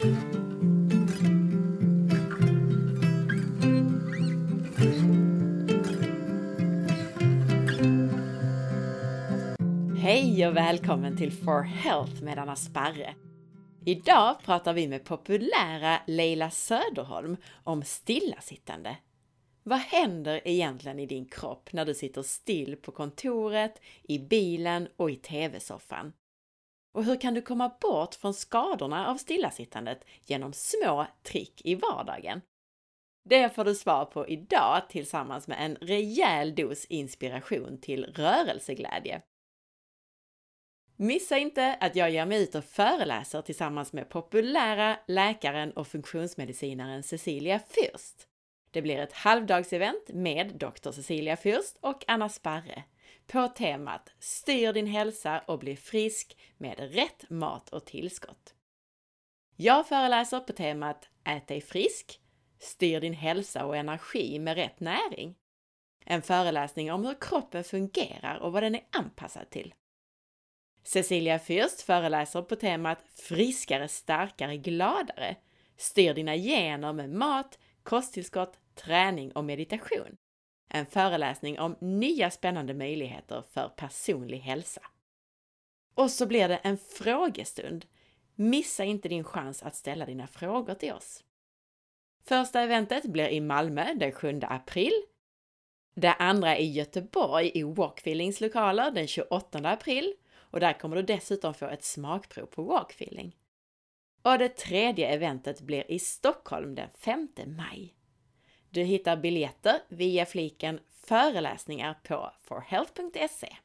Hej och välkommen till For Health med Anna Sparre! Idag pratar vi med populära Leila Söderholm om stillasittande. Vad händer egentligen i din kropp när du sitter still på kontoret, i bilen och i TV-soffan? Och hur kan du komma bort från skadorna av stillasittandet genom små trick i vardagen? Det får du svar på idag tillsammans med en rejäl dos inspiration till rörelseglädje. Missa inte att jag ger mig ut och föreläser tillsammans med populära läkaren och funktionsmedicinaren Cecilia Fürst. Det blir ett halvdagsevent med Dr. Cecilia Fürst och Anna Sparre på temat Styr din hälsa och bli frisk med rätt mat och tillskott. Jag föreläser på temat Ät dig frisk, Styr din hälsa och energi med rätt näring. En föreläsning om hur kroppen fungerar och vad den är anpassad till. Cecilia Fürst föreläser på temat Friskare, starkare, gladare. Styr dina gener med mat, kosttillskott, träning och meditation. En föreläsning om nya spännande möjligheter för personlig hälsa. Och så blir det en frågestund. Missa inte din chans att ställa dina frågor till oss. Första eventet blir i Malmö den 7 april. Det andra i Göteborg i Walkfeelings lokaler den 28 april och där kommer du dessutom få ett smakprov på walkfeeling. Och det tredje eventet blir i Stockholm den 5 maj. Du hittar biljetter via fliken föreläsningar på forhealth.se.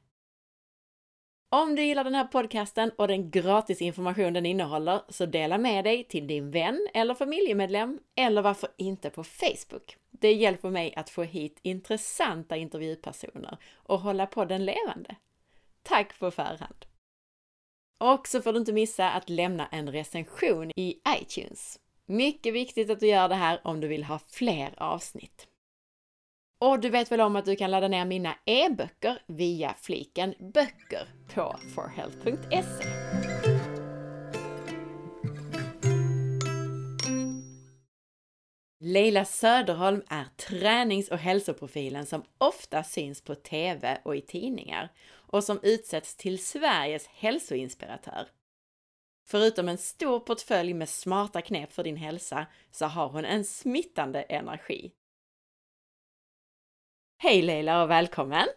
Om du gillar den här podcasten och den gratis information den innehåller så dela med dig till din vän eller familjemedlem eller varför inte på Facebook. Det hjälper mig att få hit intressanta intervjupersoner och hålla podden levande. Tack på förhand! Och så får du inte missa att lämna en recension i iTunes. Mycket viktigt att du gör det här om du vill ha fler avsnitt. Och du vet väl om att du kan ladda ner mina e-böcker via fliken böcker på forhealth.se. Leila Söderholm är tränings och hälsoprofilen som ofta syns på TV och i tidningar och som utsätts till Sveriges hälsoinspiratör. Förutom en stor portfölj med smarta knep för din hälsa så har hon en smittande energi. Hej Leila och välkommen!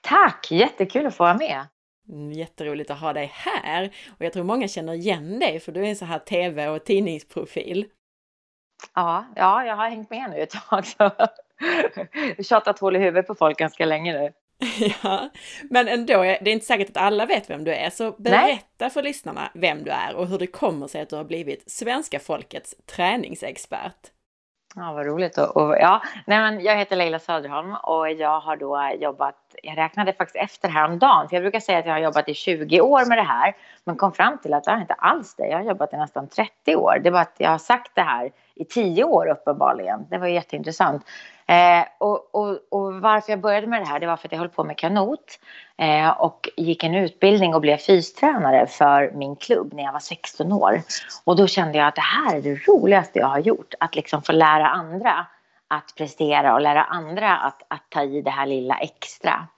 Tack! Jättekul att få vara med! Mm, jätteroligt att ha dig här! Och jag tror många känner igen dig för du är en så här TV och tidningsprofil. Ja, ja, jag har hängt med nu ett tag. Så. Tjatat hål i huvudet på folk ganska länge nu. Ja, men ändå, det är inte säkert att alla vet vem du är, så berätta Nej. för lyssnarna vem du är och hur det kommer sig att du har blivit svenska folkets träningsexpert. Ja, vad roligt. Och, och, ja, nej, men jag heter Leila Söderholm och jag har då jobbat, jag räknade faktiskt efter häromdagen, för jag brukar säga att jag har jobbat i 20 år med det här, men kom fram till att jag inte alls det. Jag har jobbat i nästan 30 år. Det var att jag har sagt det här i 10 år uppenbarligen. Det var jätteintressant. Eh, och, och, och, varför jag började med det här det var för att jag höll på med kanot eh, och gick en utbildning och blev fystränare för min klubb när jag var 16 år. Och då kände jag att det här är det roligaste jag har gjort, att liksom få lära andra att prestera och lära andra att, att ta i det här lilla extra.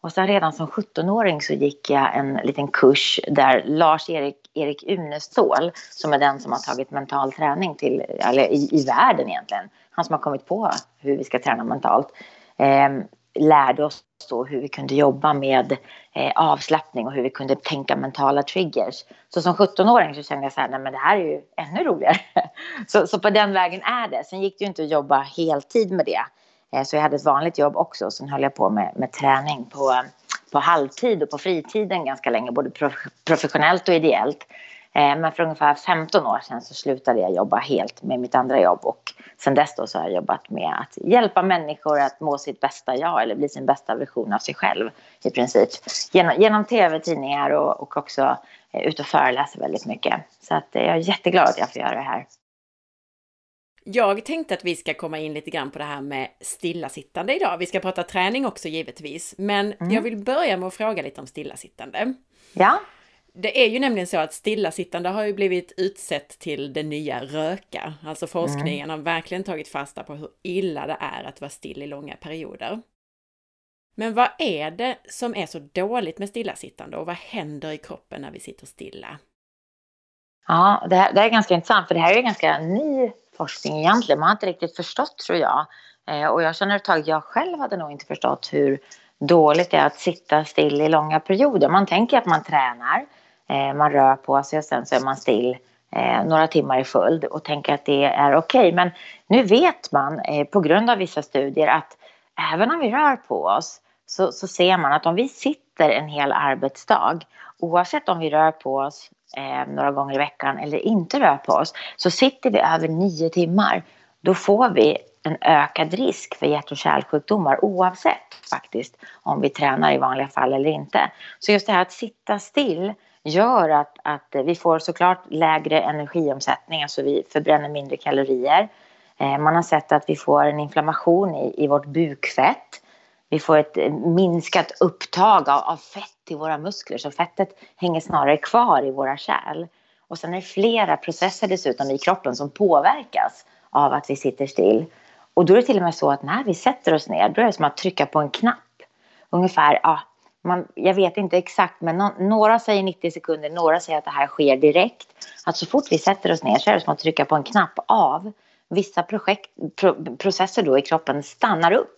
Och sen redan som 17-åring så gick jag en liten kurs där Lars-Erik Erik Unestål, som är den som har tagit mental träning till, eller i, i världen egentligen, han som har kommit på hur vi ska träna mentalt, eh, lärde oss då hur vi kunde jobba med eh, avslappning och hur vi kunde tänka mentala triggers. Så som 17-åring så kände jag så här, nej men det här är ju ännu roligare. så, så på den vägen är det. Sen gick det ju inte att jobba heltid med det. Eh, så jag hade ett vanligt jobb också. Sen höll jag på med, med träning på, på halvtid och på fritiden ganska länge, både professionellt och ideellt. Eh, men för ungefär 15 år sedan så slutade jag jobba helt med mitt andra jobb och sen dess då så har jag jobbat med att hjälpa människor att må sitt bästa jag eller bli sin bästa version av sig själv i princip. Genom, genom tv, tidningar och, och också eh, ut och föreläser väldigt mycket. Så att jag är jätteglad att jag får göra det här. Jag tänkte att vi ska komma in lite grann på det här med stillasittande idag. Vi ska prata träning också givetvis, men mm. jag vill börja med att fråga lite om stillasittande. Ja. Det är ju nämligen så att stillasittande har ju blivit utsett till det nya röka. Alltså forskningen mm. har verkligen tagit fasta på hur illa det är att vara still i långa perioder. Men vad är det som är så dåligt med stillasittande och vad händer i kroppen när vi sitter stilla? Ja, det här, det här är ganska intressant för det här är ganska ny forskning egentligen. Man har inte riktigt förstått tror jag. Eh, och jag känner ett tag, jag själv hade nog inte förstått hur dåligt det är att sitta still i långa perioder. Man tänker att man tränar, Eh, man rör på sig och sen så är man still eh, några timmar i följd och tänker att det är okej. Okay. Men nu vet man eh, på grund av vissa studier att även om vi rör på oss så, så ser man att om vi sitter en hel arbetsdag oavsett om vi rör på oss eh, några gånger i veckan eller inte rör på oss så sitter vi över nio timmar då får vi en ökad risk för hjärt och kärlsjukdomar oavsett faktiskt om vi tränar i vanliga fall eller inte. Så just det här att sitta still gör att, att vi får såklart lägre energiomsättning, alltså vi förbränner mindre kalorier. Eh, man har sett att vi får en inflammation i, i vårt bukfett. Vi får ett eh, minskat upptag av, av fett i våra muskler, så fettet hänger snarare kvar i våra kärl. Och sen är det flera processer dessutom i kroppen som påverkas av att vi sitter still. Och då är det till och med så att när vi sätter oss ner, då är det som att trycka på en knapp. Ungefär, ja, man, jag vet inte exakt, men no, några säger 90 sekunder, några säger att det här sker direkt. Att så fort vi sätter oss ner så är det som att trycka på en knapp av. Vissa projekt, pro, processer då i kroppen stannar upp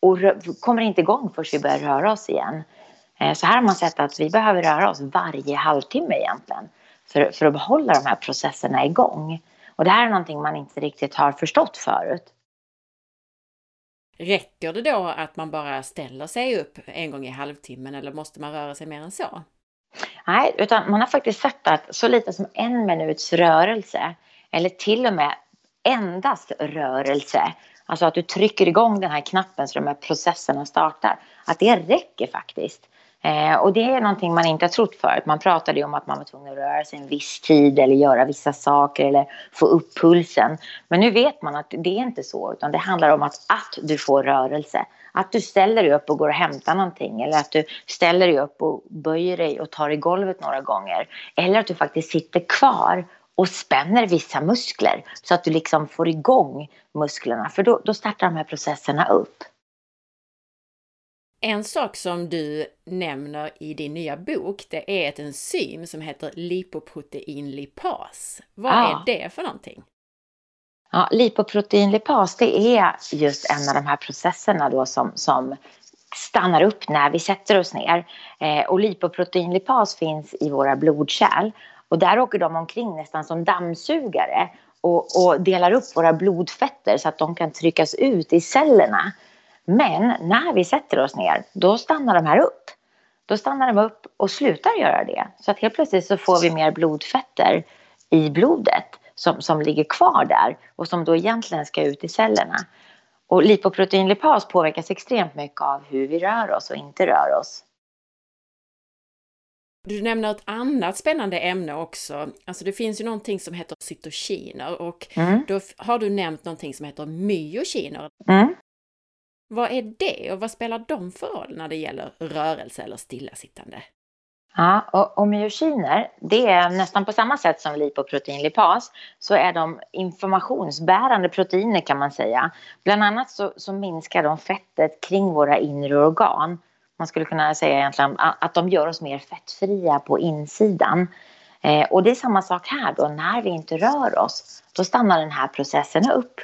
och kommer inte igång förrän vi börjar röra oss igen. Eh, så här har man sett att vi behöver röra oss varje halvtimme egentligen för, för att behålla de här processerna igång. Och det här är någonting man inte riktigt har förstått förut. Räcker det då att man bara ställer sig upp en gång i halvtimmen eller måste man röra sig mer än så? Nej, utan man har faktiskt sett att så lite som en minuts rörelse eller till och med endast rörelse, alltså att du trycker igång den här knappen så de här processerna startar, att det räcker faktiskt. Eh, och det är någonting man inte har trott förut. Man pratade ju om att man var tvungen att röra sig en viss tid eller göra vissa saker eller få upp pulsen. Men nu vet man att det är inte så, utan det handlar om att, att du får rörelse. Att du ställer dig upp och går och hämtar någonting eller att du ställer dig upp och böjer dig och tar i golvet några gånger. Eller att du faktiskt sitter kvar och spänner vissa muskler så att du liksom får igång musklerna för då, då startar de här processerna upp. En sak som du nämner i din nya bok, det är ett enzym som heter lipoproteinlipas. Vad ja. är det för någonting? Ja, lipoproteinlipas, det är just en av de här processerna då som, som stannar upp när vi sätter oss ner. Eh, och lipoproteinlipas finns i våra blodkärl och där åker de omkring nästan som dammsugare och, och delar upp våra blodfetter så att de kan tryckas ut i cellerna. Men när vi sätter oss ner, då stannar de här upp. Då stannar de upp och slutar göra det. Så att helt plötsligt så får vi mer blodfetter i blodet som, som ligger kvar där och som då egentligen ska ut i cellerna. Och lipoproteinlipas påverkas extremt mycket av hur vi rör oss och inte rör oss. Du nämner ett annat spännande ämne också. Alltså det finns ju någonting som heter cytokiner och mm. då har du nämnt någonting som heter myokiner. Mm. Vad är det och vad spelar de för roll när det gäller rörelse eller stillasittande? Ja, och, och myokiner, det är nästan på samma sätt som lipoproteinlipas så är de informationsbärande proteiner kan man säga. Bland annat så, så minskar de fettet kring våra inre organ. Man skulle kunna säga egentligen att de gör oss mer fettfria på insidan. Eh, och det är samma sak här då, när vi inte rör oss, då stannar den här processen upp.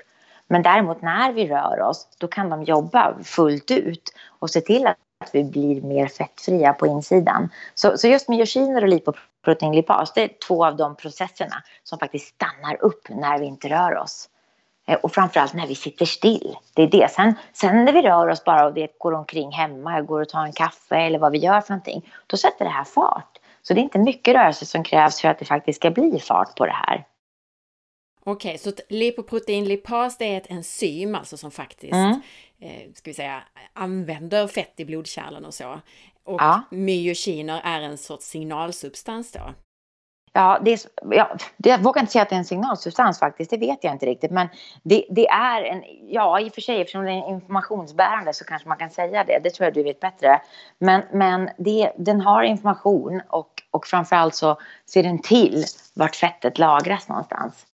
Men däremot när vi rör oss, då kan de jobba fullt ut och se till att vi blir mer fettfria på insidan. Så, så just myokiner och lipoproteinlipas, det är två av de processerna som faktiskt stannar upp när vi inte rör oss. Eh, och framförallt när vi sitter still. Det är det. Sen, sen när vi rör oss bara och det går omkring hemma, går och tar en kaffe eller vad vi gör för någonting, då sätter det här fart. Så det är inte mycket rörelse som krävs för att det faktiskt ska bli fart på det här. Okej, okay, så lipoproteinlipas det är ett enzym alltså som faktiskt mm. eh, ska vi säga, använder fett i blodkärlen och så. Och ja. myokiner är en sorts signalsubstans då? Ja, det är, ja, det, jag vågar inte säga att det är en signalsubstans faktiskt, det vet jag inte riktigt. Men det, det, är en, ja i och för sig eftersom det är informationsbärande så kanske man kan säga det, det tror jag du vet bättre. Men, men det, den har information och och framförallt så ser den till vart fettet lagras någonstans.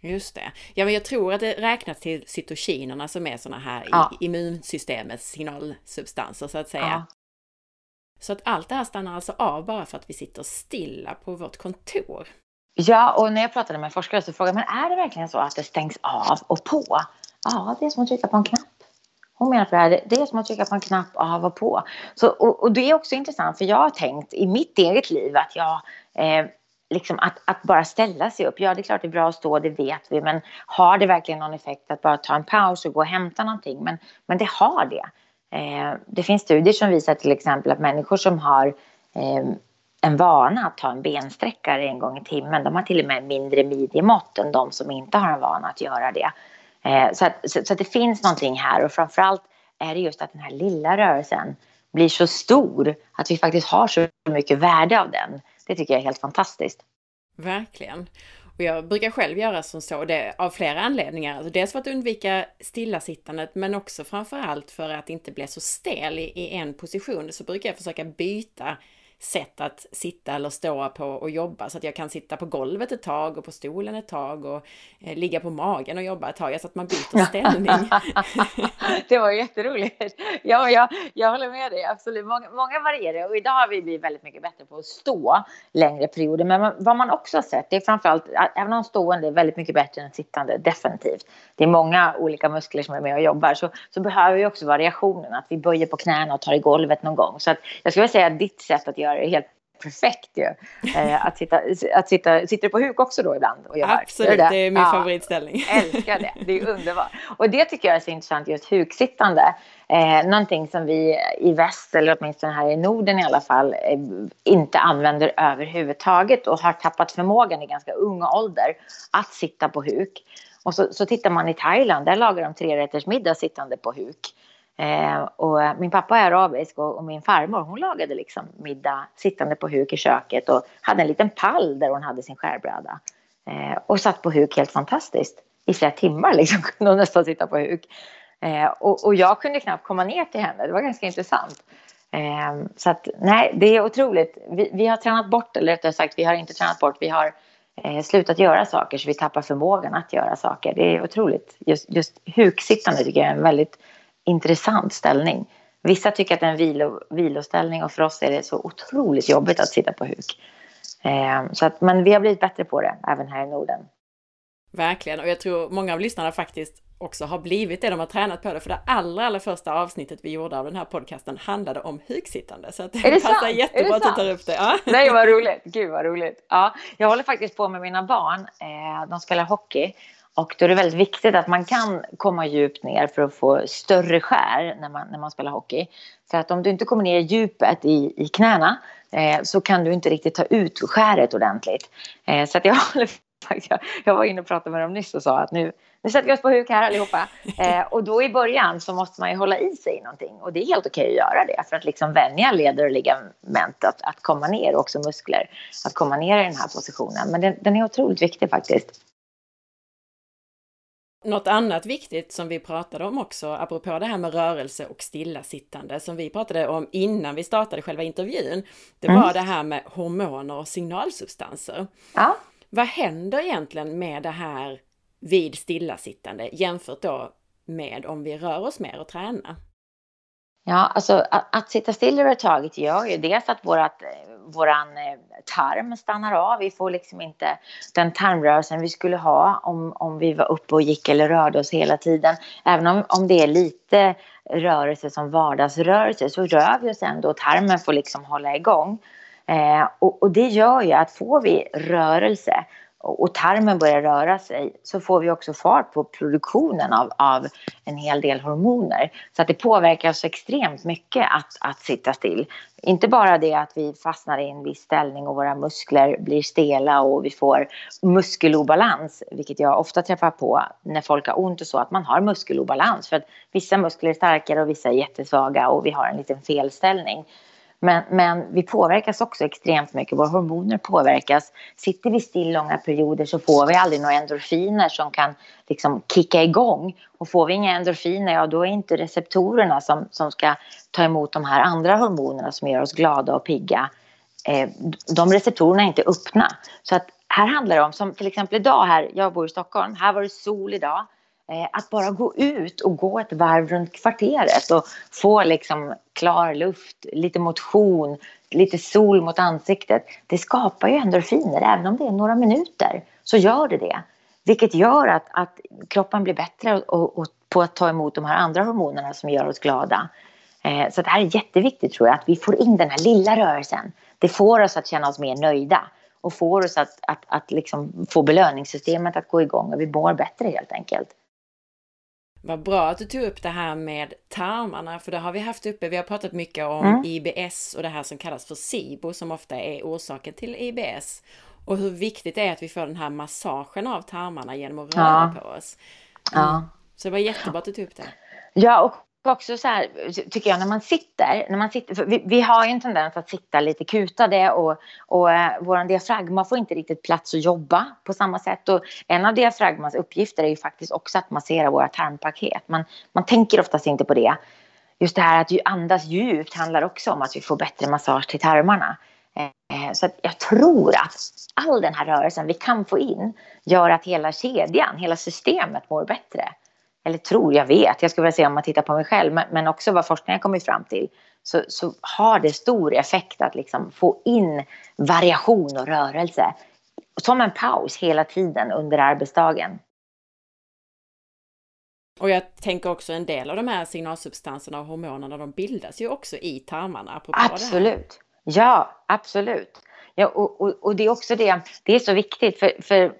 Just det. Ja, men jag tror att det räknas till cytokinerna som är sådana här ja. immunsystemets signalsubstanser så att säga. Ja. Så att allt det här stannar alltså av bara för att vi sitter stilla på vårt kontor. Ja, och när jag pratade med forskare så frågade jag, men är det verkligen så att det stängs av och på? Ja, det är som att trycka på en knapp. Hon menar att det är som att trycka på en knapp av och på. Så, och, och det är också intressant för jag har tänkt i mitt eget liv att jag eh, liksom att, att, bara ställa sig upp. Ja, det är klart det är bra att stå, det vet vi. Men har det verkligen någon effekt att bara ta en paus och gå och hämta någonting? Men, men det har det. Eh, det finns studier som visar till exempel att människor som har eh, en vana att ta en bensträckare en gång i timmen, de har till och med mindre midjemått än de som inte har en vana att göra det. Eh, så, att, så, så att det finns någonting här och framförallt är det just att den här lilla rörelsen blir så stor att vi faktiskt har så mycket värde av den. Det tycker jag är helt fantastiskt. Verkligen. Och jag brukar själv göra som så, det av flera anledningar. Alltså dels för att undvika stillasittandet, men också framförallt för att inte bli så stel i, i en position. Så brukar jag försöka byta sätt att sitta eller stå på och jobba så att jag kan sitta på golvet ett tag och på stolen ett tag och eh, ligga på magen och jobba ett tag, så att man byter ställning. det var jätteroligt. Ja, jag, jag håller med dig, absolut. Många, många varierar och idag har vi blivit väldigt mycket bättre på att stå längre perioder. Men vad man också har sett, det är framförallt, även om stående är väldigt mycket bättre än sittande, definitivt. Det är många olika muskler som är med och jobbar, så, så behöver vi också variationen, att vi böjer på knäna och tar i golvet någon gång. Så att jag skulle säga att ditt sätt att göra gör det helt perfekt ju. Eh, att sitta, att sitta, sitter du på huk också då ibland? Och gör Absolut, det? det? är min ja, favoritställning. Älskar det, det är underbart. Och det tycker jag är så intressant, just huksittande. Eh, någonting som vi i väst, eller åtminstone här i Norden i alla fall, eh, inte använder överhuvudtaget och har tappat förmågan i ganska ung ålder att sitta på huk. Och så, så tittar man i Thailand, där lagar de trerättersmiddag sittande på huk. Eh, och min pappa är arabisk och, och, min farmor hon lagade liksom middag sittande på huk i köket och hade en liten pall där hon hade sin skärbräda. Eh, och satt på huk helt fantastiskt. I flera timmar liksom kunde hon nästan sitta på huk. Eh, och, och, jag kunde knappt komma ner till henne, det var ganska intressant. Eh, så att nej, det är otroligt. Vi, vi, har tränat bort, eller rättare sagt vi har inte tränat bort, vi har eh, slutat göra saker så vi tappar förmågan att göra saker. Det är otroligt. Just, just huksittande tycker jag är en väldigt intressant ställning. Vissa tycker att det är en vilo, viloställning och för oss är det så otroligt jobbigt att sitta på huk. Eh, så att, men vi har blivit bättre på det, även här i Norden. Verkligen, och jag tror många av lyssnarna faktiskt också har blivit det, de har tränat på det. För det allra, allra första avsnittet vi gjorde av den här podcasten handlade om huksittande. Så att det, det passar sant? jättebra att du tar upp det. Ja. Nej, vad roligt! Gud vad roligt! Ja, jag håller faktiskt på med mina barn. Eh, de spelar hockey och då är det väldigt viktigt att man kan komma djupt ner för att få större skär när man, när man spelar hockey. För att om du inte kommer ner i djupet i, i knäna eh, så kan du inte riktigt ta ut skäret ordentligt. Eh, så att jag håller jag, jag var inne och pratade med dem nyss och sa att nu, nu sätter vi oss på huk här allihopa. Eh, och då i början så måste man ju hålla i sig någonting. Och det är helt okej att göra det för att liksom vänja leder och ligament att, att komma ner och också muskler att komma ner i den här positionen. Men den, den är otroligt viktig faktiskt. Något annat viktigt som vi pratade om också, apropå det här med rörelse och stillasittande, som vi pratade om innan vi startade själva intervjun, det mm. var det här med hormoner och signalsubstanser. Ja. Vad händer egentligen med det här vid stillasittande jämfört då med om vi rör oss mer och tränar? Ja, alltså att, att sitta still över taget gör ju dels att vårat, eh, våran eh, tarm stannar av. Vi får liksom inte den tarmrörelsen vi skulle ha om, om vi var uppe och gick eller rörde oss hela tiden. Även om, om det är lite rörelse som vardagsrörelse så rör vi oss ändå och tarmen får liksom hålla igång. Eh, och, och det gör ju att får vi rörelse och tarmen börjar röra sig så får vi också fart på produktionen av, av en hel del hormoner. Så att det påverkar oss extremt mycket att, att sitta still. Inte bara det att vi fastnar i en viss ställning och våra muskler blir stela och vi får muskelobalans, vilket jag ofta träffar på när folk har ont och så, att man har muskelobalans. För att vissa muskler är starkare och vissa är jättesvaga och vi har en liten felställning. Men, men vi påverkas också extremt mycket. Våra hormoner påverkas. Sitter vi still långa perioder så får vi aldrig några endorfiner som kan liksom kicka igång. Och får vi inga endorfiner, ja då är inte receptorerna som, som ska ta emot de här andra hormonerna som gör oss glada och pigga eh, de receptorerna är inte öppna. Så att här handlar det om, som till exempel idag här, jag bor i Stockholm, här var det sol idag. Eh, att bara gå ut och gå ett varv runt kvarteret och få liksom klar luft, lite motion, lite sol mot ansiktet. Det skapar ju endorfiner, även om det är några minuter så gör det det. Vilket gör att, att kroppen blir bättre och, och på att ta emot de här andra hormonerna som gör oss glada. Eh, så det här är jätteviktigt tror jag, att vi får in den här lilla rörelsen. Det får oss att känna oss mer nöjda och får oss att, att, att liksom få belöningssystemet att gå igång och vi mår bättre helt enkelt. Vad bra att du tog upp det här med tarmarna, för det har vi haft uppe. Vi har pratat mycket om mm. IBS och det här som kallas för SIBO som ofta är orsaken till IBS. Och hur viktigt det är att vi får den här massagen av tarmarna genom att röra ja. på oss. Mm. Ja. Så det var jättebra att du tog upp det. Ja, och också så här, tycker jag, när man sitter, när man sitter vi, vi, har ju en tendens att sitta lite kutade och, och eh, vår diafragma får inte riktigt plats att jobba på samma sätt. Och en av diafragmans uppgifter är ju faktiskt också att massera våra tarmpaket. Man, man tänker oftast inte på det. Just det här att andas djupt handlar också om att vi får bättre massage till tarmarna. Eh, så jag tror att all den här rörelsen vi kan få in gör att hela kedjan, hela systemet mår bättre eller tror, jag vet, jag skulle vilja säga om man tittar på mig själv, men, men också vad forskningen kommit fram till, så, så har det stor effekt att liksom få in variation och rörelse. Som en paus hela tiden under arbetsdagen. Och jag tänker också en del av de här signalsubstanserna och hormonerna, de bildas ju också i tarmarna. Absolut. Ja, absolut. Ja, och, och, och, det är också det, det är så viktigt för, för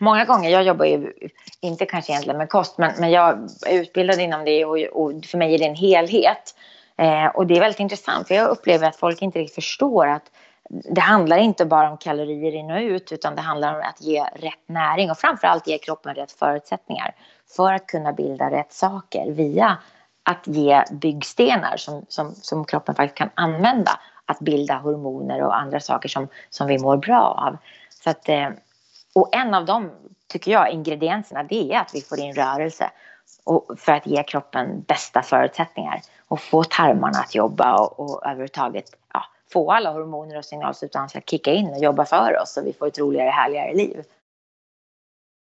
många gånger, jag jobbar ju inte kanske egentligen med kost, men, men jag är utbildad inom det och, och för mig är det en helhet. Eh, och det är väldigt intressant för jag upplever att folk inte riktigt förstår att det handlar inte bara om kalorier in och ut utan det handlar om att ge rätt näring och framförallt ge kroppen rätt förutsättningar för att kunna bilda rätt saker via att ge byggstenar som, som, som kroppen faktiskt kan använda att bilda hormoner och andra saker som, som vi mår bra av. Så att, eh, och en av de, tycker jag, ingredienserna det är att vi får in rörelse och för att ge kroppen bästa förutsättningar och få tarmarna att jobba och, och överhuvudtaget ja, få alla hormoner och signalsubstanser att kicka in och jobba för oss så vi får ett roligare, härligare liv.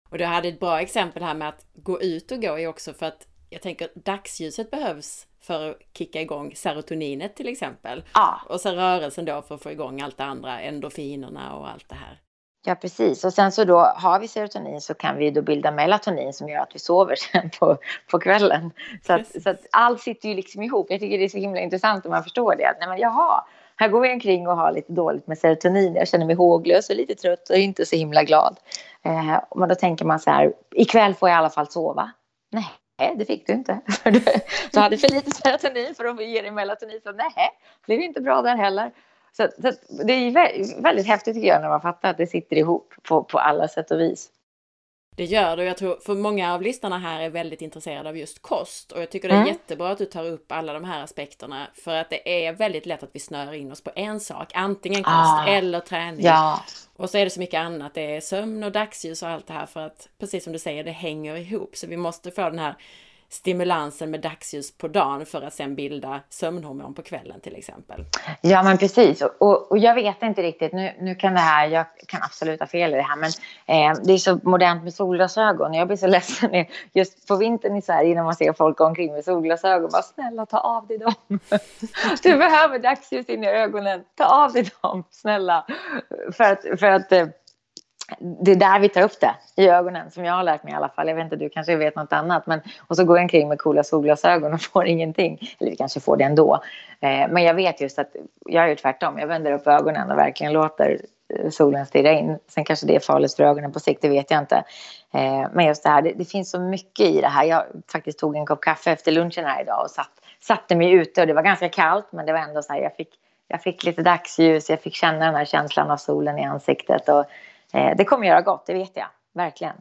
Och du hade ett bra exempel här med att gå ut och gå är också för att jag tänker dagsljuset behövs för att kicka igång serotoninet till exempel. Ja. Och sen rörelsen då för att få igång allt det andra, endorfinerna och allt det här. Ja, precis. Och sen så då har vi serotonin så kan vi då bilda melatonin som gör att vi sover sen på, på kvällen. Så att, så att allt sitter ju liksom ihop. Jag tycker det är så himla intressant om man förstår det. Att, nej men jaha, här går vi omkring och har lite dåligt med serotonin. Jag känner mig håglös och lite trött och inte så himla glad. Eh, men då tänker man så här, ikväll får jag i alla fall sova. Nej, Nej, det fick du inte. du hade för lite serotonin för att ge dig melatonin. Så nej, det blev inte bra där heller. Så, så, det är väldigt häftigt tycker jag när man fattar att det sitter ihop på, på alla sätt och vis. Det gör det och jag tror för många av lyssnarna här är väldigt intresserade av just kost och jag tycker det är mm. jättebra att du tar upp alla de här aspekterna för att det är väldigt lätt att vi snör in oss på en sak, antingen kost ah, eller träning. Ja. Och så är det så mycket annat, det är sömn och dagsljus och allt det här för att precis som du säger, det hänger ihop så vi måste få den här stimulansen med dagsljus på dagen för att sen bilda sömnhormon på kvällen till exempel. Ja men precis och, och jag vet inte riktigt, nu, nu kan det här, jag kan absolut ha fel i det här men eh, det är så modernt med solglasögon jag blir så ledsen just på vintern i Sverige när man ser folk gå omkring med solglasögon, bara snälla ta av dig dem. du behöver dagsljus in i ögonen, ta av dig dem snälla. För att, för att eh, det är där vi tar upp det, i ögonen, som jag har lärt mig i alla fall. Jag vet inte, du kanske vet något annat. Men, och så går jag omkring med coola solglasögon och får ingenting. Eller vi kanske får det ändå. Eh, men jag vet just att jag gör tvärtom. Jag vänder upp ögonen och verkligen låter eh, solen stirra in. Sen kanske det är farligt för ögonen på sikt, det vet jag inte. Eh, men just det här, det, det, finns så mycket i det här. Jag faktiskt tog en kopp kaffe efter lunchen här idag och satt, satte mig ute och det var ganska kallt men det var ändå så här, jag fick, jag fick lite dagsljus, jag fick känna den här känslan av solen i ansiktet. Och, det kommer göra gott, det vet jag. Verkligen.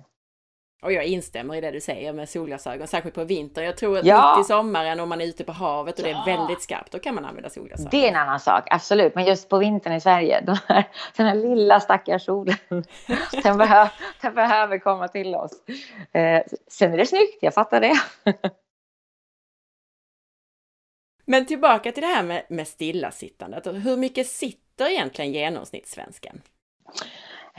Och jag instämmer i det du säger med solglasögon, särskilt på vintern. Jag tror att ja. mitt i sommaren om man är ute på havet och ja. det är väldigt skarpt, då kan man använda solglasögon. Det är en annan sak, absolut. Men just på vintern i Sverige, den här, den här lilla stackars solen, den, behöv, den behöver komma till oss. Eh, sen är det snyggt, jag fattar det. Men tillbaka till det här med, med stillasittandet. Hur mycket sitter sitter egentligen genomsnittssvensken?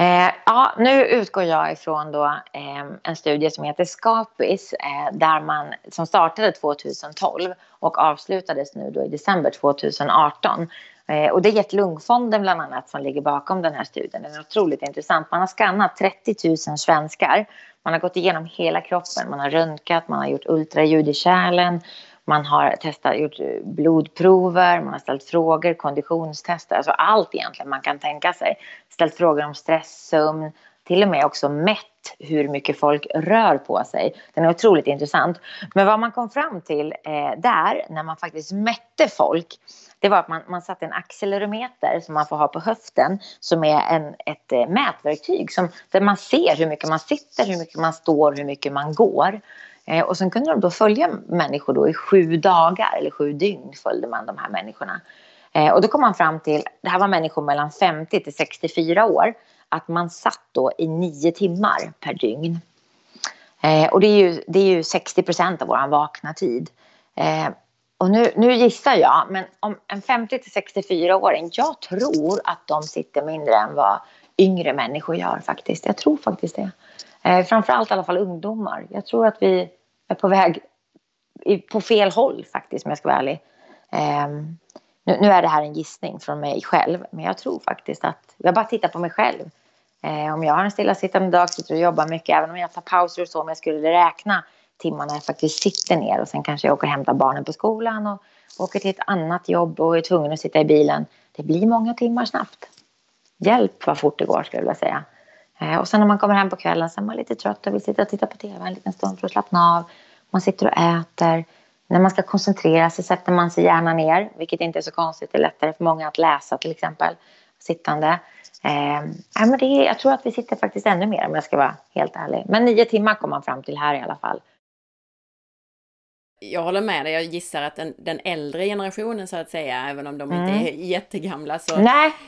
Eh, ja, nu utgår jag ifrån då, eh, en studie som heter Skapis eh, där man, som startade 2012 och avslutades nu då i december 2018. Eh, och det är Hjärt-Lungfonden bland annat som ligger bakom den här studien. Den är otroligt intressant. Man har skannat 30 000 svenskar. Man har gått igenom hela kroppen. Man har röntgat, man har gjort ultraljud i kärlen. Man har testat, gjort eh, blodprover, man har ställt frågor, konditionstester, alltså allt egentligen man kan tänka sig. Ställt frågor om stress, sömn, till och med också mätt hur mycket folk rör på sig. Den är otroligt intressant. Men vad man kom fram till eh, där, när man faktiskt mätte folk, det var att man, man satte en accelerometer som man får ha på höften som är en, ett eh, mätverktyg som, där man ser hur mycket man sitter, hur mycket man står, hur mycket man går. Eh, och sen kunde de då följa människor då i sju dagar, eller sju dygn följde man de här människorna. Eh, och då kom man fram till, det här var människor mellan 50 till 64 år, att man satt då i nio timmar per dygn. Eh, och det är ju, det är ju 60 procent av vår vakna tid. Eh, och nu, nu gissar jag, men om en 50 till 64-åring, jag tror att de sitter mindre än vad yngre människor gör faktiskt. Jag tror faktiskt det. Eh, framförallt i alla fall ungdomar. Jag tror att vi är på väg på fel håll faktiskt om jag ska vara ärlig. Um, nu, nu, är det här en gissning från mig själv men jag tror faktiskt att, jag bara tittar på mig själv. Uh, om jag har en stillasittande dag, sitter och jobbar mycket, även om jag tar pauser och så, om jag skulle räkna timmarna jag faktiskt sitter ner och sen kanske jag åker och hämtar barnen på skolan och åker till ett annat jobb och är tvungen att sitta i bilen. Det blir många timmar snabbt. Hjälp vad fort det går skulle jag vilja säga. Eh, och sen när man kommer hem på kvällen så är man lite trött och vill sitta och titta på tv en liten stund för att slappna av. Man sitter och äter. När man ska koncentrera sig sätter man sig gärna ner, vilket inte är så konstigt. Det är lättare för många att läsa till exempel, sittande. Eh, men det är, jag tror att vi sitter faktiskt ännu mer om jag ska vara helt ärlig. Men nio timmar kom man fram till här i alla fall jag håller med dig, jag gissar att den, den äldre generationen så att säga, även om de mm. inte är jättegamla, så,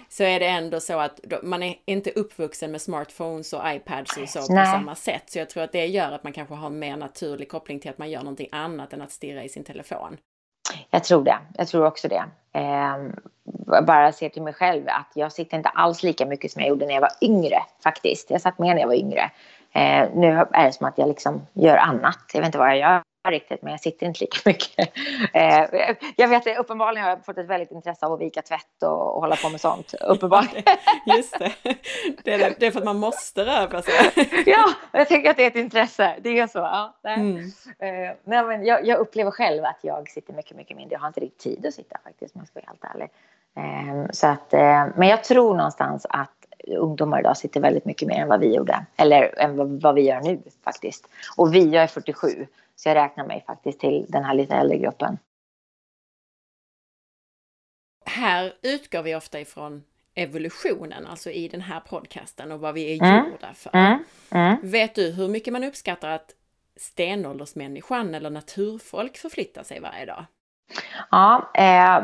så är det ändå så att man är inte uppvuxen med smartphones och iPads och så Nej. på samma sätt. Så jag tror att det gör att man kanske har en mer naturlig koppling till att man gör någonting annat än att stirra i sin telefon. Jag tror det, jag tror också det. Eh, bara se till mig själv att jag sitter inte alls lika mycket som jag gjorde när jag var yngre faktiskt. Jag satt mer när jag var yngre. Eh, nu är det som att jag liksom gör annat. Jag vet inte vad jag gör riktigt, men jag sitter inte lika mycket. Eh, jag vet uppenbarligen har jag fått ett väldigt intresse av att vika tvätt och, och hålla på med sånt. Uppenbarligen. Just det. Det är, det är för att man måste röra sig. ja, jag tänker att det är ett intresse. Det är så. Ja, mm. eh, nej, men jag, jag, upplever själv att jag sitter mycket, mycket mindre. Jag har inte riktigt tid att sitta faktiskt, om jag ska vara helt ärlig. Eh, så att, eh, men jag tror någonstans att ungdomar idag sitter väldigt mycket mer än vad vi gjorde. Eller än vad, vi gör nu faktiskt. Och vi, jag är 47. Så jag räknar mig faktiskt till den här lite äldre gruppen. Här utgår vi ofta ifrån evolutionen, alltså i den här podcasten och vad vi är mm. gjorda för. Mm. Mm. Vet du hur mycket man uppskattar att stenåldersmänniskan eller naturfolk förflyttar sig varje dag? Ja, eh,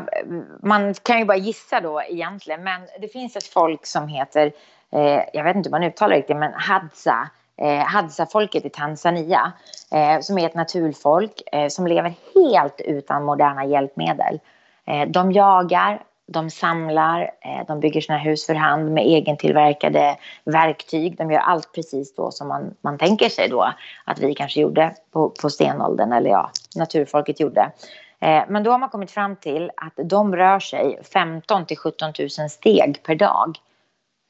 man kan ju bara gissa då egentligen, men det finns ett folk som heter, eh, jag vet inte hur man uttalar det riktigt, men Hadza eh, Hadza-folket i Tanzania eh, som är ett naturfolk eh, som lever helt utan moderna hjälpmedel. Eh, de jagar, de samlar, eh, de bygger sina hus för hand med egentillverkade verktyg. De gör allt precis då som man, man tänker sig då att vi kanske gjorde på, på stenåldern, eller ja, naturfolket gjorde. Eh, men då har man kommit fram till att de rör sig 15 till 17 000 steg per dag.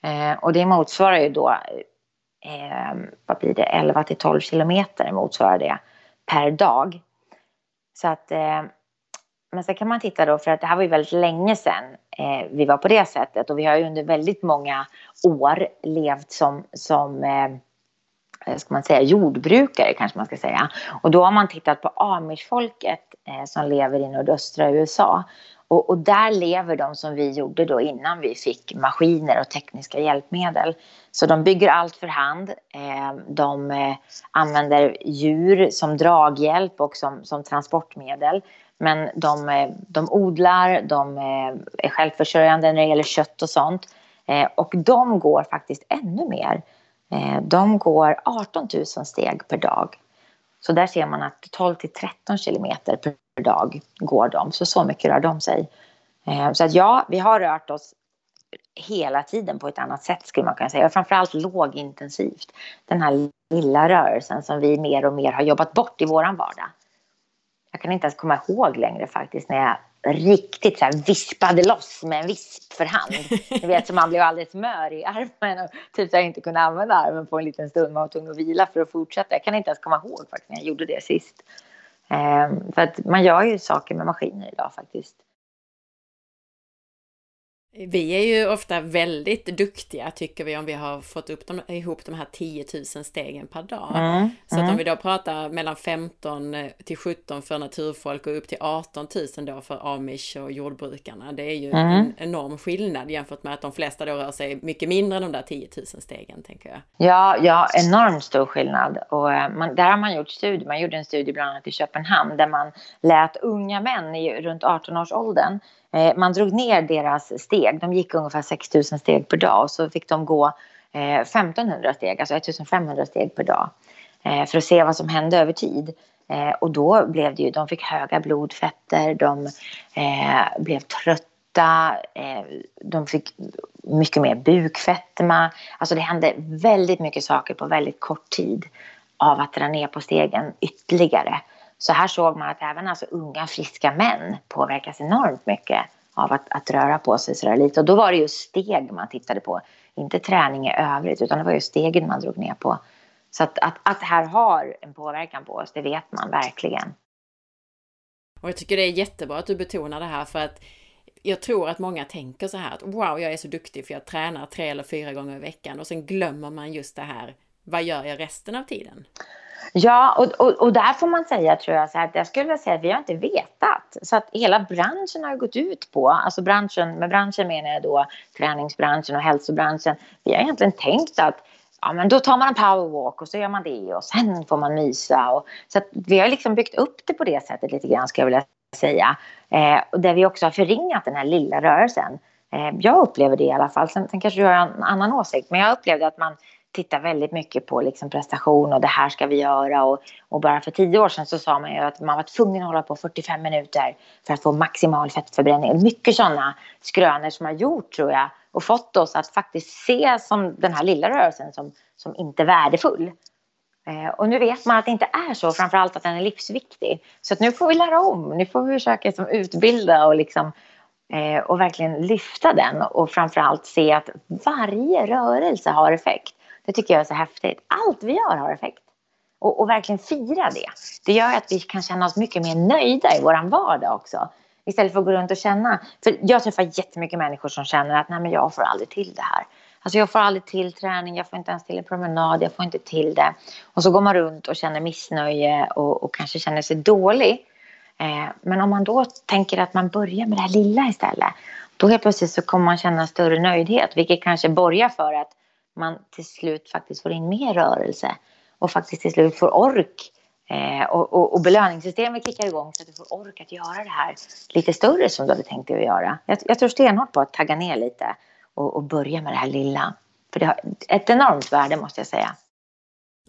Eh, och det motsvarar ju då eh, vad blir det, 11 till 12 kilometer motsvarar det per dag. Så att, men sen kan man titta då, för att det här var ju väldigt länge sedan vi var på det sättet och vi har ju under väldigt många år levt som, som eh, Eh, ska man säga, jordbrukare kanske man ska säga. Och då har man tittat på amishfolket eh, som lever i nordöstra USA. Och, och, där lever de som vi gjorde då innan vi fick maskiner och tekniska hjälpmedel. Så de bygger allt för hand. Eh, de eh, använder djur som draghjälp och som, som transportmedel. Men de, eh, de odlar, de eh, är självförsörjande när det gäller kött och sånt. Eh, och de går faktiskt ännu mer. Eh, de går 18 000 steg per dag. Så där ser man att 12 till 13 kilometer per dag går de. Så så mycket rör de sig. Eh, så att ja, vi har rört oss hela tiden på ett annat sätt skulle man kunna säga. Och framförallt lågintensivt. Den här lilla rörelsen som vi mer och mer har jobbat bort i våran vardag. Jag kan inte ens komma ihåg längre faktiskt när jag riktigt så här vispade loss med en visp för hand. Ni vet, så man blev alldeles mör i armen och typ så jag inte kunde använda armen på en liten stund. Man var tvungen att vila för att fortsätta. Jag kan inte ens komma ihåg faktiskt när jag gjorde det sist. Um, för att man gör ju saker med maskiner idag faktiskt. Vi är ju ofta väldigt duktiga tycker vi om vi har fått upp de, ihop de här 10 000 stegen per dag. Mm, så mm. att om vi då pratar mellan 15 till 17 för naturfolk och upp till 18 000 då för amish och jordbrukarna. Det är ju mm. en enorm skillnad jämfört med att de flesta då rör sig mycket mindre än de där 10 000 stegen tänker jag. Ja, ja enormt stor skillnad. Och eh, man, där har man gjort studier. Man gjorde en studie bland annat i Köpenhamn där man lät unga män i runt 18 års åldern Eh, Eh, man drog ner deras steg. De gick ungefär 6 000 steg per dag och så fick de gå eh, 1500 steg, alltså 1500 steg per dag eh, för att se vad som hände över tid. Och då blev det ju, de fick höga blodfetter, de blev trötta, de fick mycket mer bukfetma. Alltså det hände väldigt mycket saker på väldigt kort tid av att dra ner på stegen ytterligare. Så här såg man att även alltså unga friska män påverkas enormt mycket av att, att röra på sig sådär lite. Och då var det ju steg man tittade på. Inte träning i övrigt utan det var ju stegen man drog ner på. Så att, att, att det här har en påverkan på oss, det vet man verkligen. Och jag tycker det är jättebra att du betonar det här för att jag tror att många tänker så här att wow, jag är så duktig för jag tränar tre eller fyra gånger i veckan och sen glömmer man just det här. Vad gör jag resten av tiden? Ja, och, och, och där får man säga tror jag så här, att jag skulle vilja säga att vi har inte vetat. Så att hela branschen har gått ut på, alltså branschen, med branschen menar jag då träningsbranschen och hälsobranschen. Vi har egentligen tänkt att ja, men då tar man en powerwalk och så gör man det och sen får man mysa. Och, så att vi har liksom byggt upp det på det sättet lite grann skulle jag vilja säga. Eh, och där vi också har förringat den här lilla rörelsen. Eh, jag upplever det i alla fall. Sen, sen kanske du har en annan åsikt. Men jag upplevde att man tittar väldigt mycket på liksom prestation och det här ska vi göra. Och, och, bara för tio år sedan så sa man ju att man var tvungen att hålla på 45 minuter för att få maximal fettförbränning. Mycket sådana skrönor som har gjort tror jag och fått oss att faktiskt se som den här lilla rörelsen som, som inte värdefull. Eh, och nu vet man att det inte är så, framförallt att den är livsviktig. Så att nu får vi lära om, nu får vi försöka liksom utbilda och, liksom, eh, och verkligen lyfta den och framförallt se att varje rörelse har effekt. Det tycker jag är så häftigt. Allt vi gör har effekt. Och, och, verkligen fira det. Det gör att vi kan känna oss mycket mer nöjda i vår vardag också. Istället för att gå runt och känna. För jag träffar jättemycket människor som känner att nej men jag får aldrig till det här. Alltså jag får aldrig till träning, jag får inte ens till en promenad, jag får inte till det. Och så går man runt och känner missnöje och, och kanske känner sig dålig. Eh, men om man då tänker att man börjar med det här lilla istället. Då helt plötsligt så kommer man känna större nöjdhet, vilket kanske borgar för att man till slut faktiskt får in mer rörelse och faktiskt till slut får ork. Eh, och, och, och belöningssystemet kickar igång så att du får ork att göra det här lite större som du hade tänkt dig att göra. Jag, jag tror stenhårt på att tagga ner lite och, och börja med det här lilla. För det har ett enormt värde måste jag säga.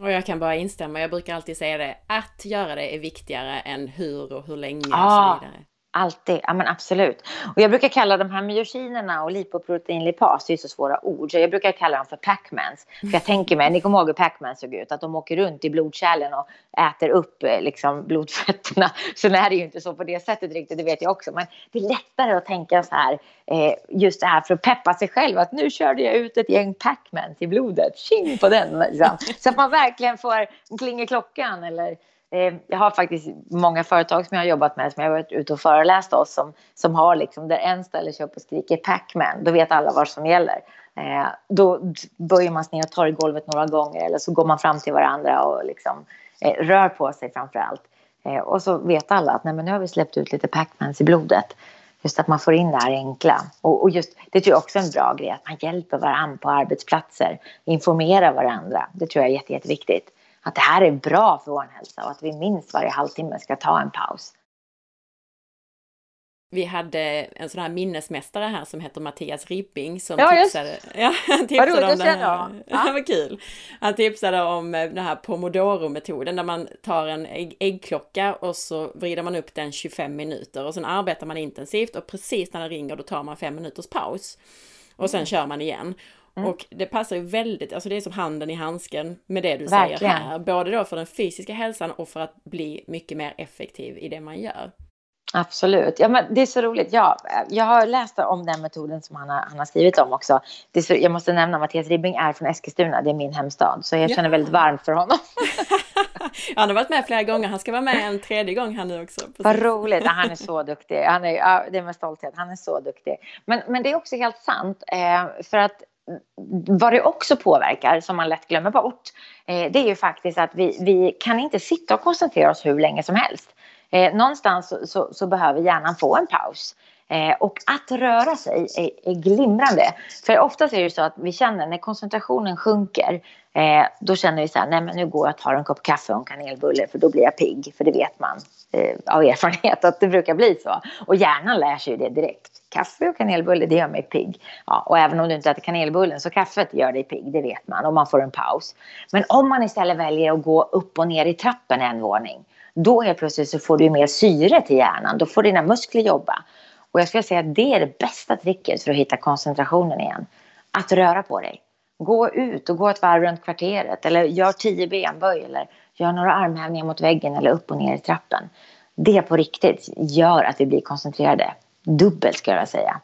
Och jag kan bara instämma, jag brukar alltid säga det, att göra det är viktigare än hur och hur länge ah, och så vidare. Alltid, ja men absolut. Och jag brukar kalla de här myosinerna och lipoproteinlipas, det är så svåra ord, så jag brukar kalla dem för Pacmans. För jag tänker mig, ni kommer ihåg hur Pacmans såg ut, att de åker runt i blodkärlen och äter upp eh, liksom, blodfetterna. Så är det ju inte så på det sättet riktigt, det vet jag också. Men det är lättare att tänka så här, eh, just det här för att peppa sig själv, att nu körde jag ut ett gäng Pacmans i blodet, tjing på den liksom. Så att man verkligen får klinga klockan eller Eh, jag har faktiskt många företag som jag har jobbat med som jag har varit ute och föreläst hos som, som har liksom där en ställer sig upp och skriker Pacman, då vet alla vad som gäller. Eh, då böjer man sig ner och tar i golvet några gånger eller så går man fram till varandra och liksom, eh, rör på sig framför allt. Eh, och så vet alla att nej, men nu har vi släppt ut lite Pacmans i blodet. Just att man får in det här enkla. Och, och just, det tror jag också är en bra grej, att man hjälper varandra på arbetsplatser, informerar varandra. Det tror jag är jätte, jätteviktigt att det här är bra för vår hälsa och att vi minst varje halvtimme ska ta en paus. Vi hade en sån här minnesmästare här som heter Mattias Ribbing som ja, tipsade, ja, tipsade om det här. Ja. var kul. Han tipsade om eh, den här pomodoro-metoden där man tar en ägg äggklocka och så vrider man upp den 25 minuter och sen arbetar man intensivt och precis när den ringer då tar man fem minuters paus. och sen kör man igen. Mm. Och det passar ju väldigt, alltså det är som handen i handsken med det du Verkligen. säger här. Både då för den fysiska hälsan och för att bli mycket mer effektiv i det man gör. Absolut. Ja, men det är så roligt. Ja, jag har läst om den metoden som han har, han har skrivit om också. Så, jag måste nämna Mattias Ribbing är från Eskilstuna, det är min hemstad. Så jag känner väldigt varmt för honom. han har varit med flera gånger, han ska vara med en tredje gång här nu också. Precis. Vad roligt, han är så duktig. Han är, ja, det är med stolthet, han är så duktig. Men, men det är också helt sant, eh, för att vad det också påverkar, som man lätt glömmer bort, eh, det är ju faktiskt att vi, vi kan inte sitta och koncentrera oss hur länge som helst. Eh, någonstans så, så, så, behöver hjärnan få en paus. Eh, och att röra sig är, är, glimrande. För oftast är det så att vi känner när koncentrationen sjunker, eh, då känner vi så här, nej men nu går jag och tar en kopp kaffe och en kanelbulle för då blir jag pigg. För det vet man Eh, av erfarenhet att det brukar bli så. Och hjärnan lär sig det direkt. Kaffe och kanelbulle, det gör mig pigg. Ja, och även om du inte äter kanelbullen så kaffet gör dig pigg, det vet man. Och man får en paus. Men om man istället väljer att gå upp och ner i trappen en våning då helt plötsligt så får du mer syre till hjärnan. Då får dina muskler jobba. Och jag skulle säga att det är det bästa tricket för att hitta koncentrationen igen. Att röra på dig. Gå ut och gå ett varv runt kvarteret eller gör tio benböj eller gör några armhävningar mot väggen eller upp och ner i trappen. Det på riktigt gör att vi blir koncentrerade. Dubbelt ska jag säga.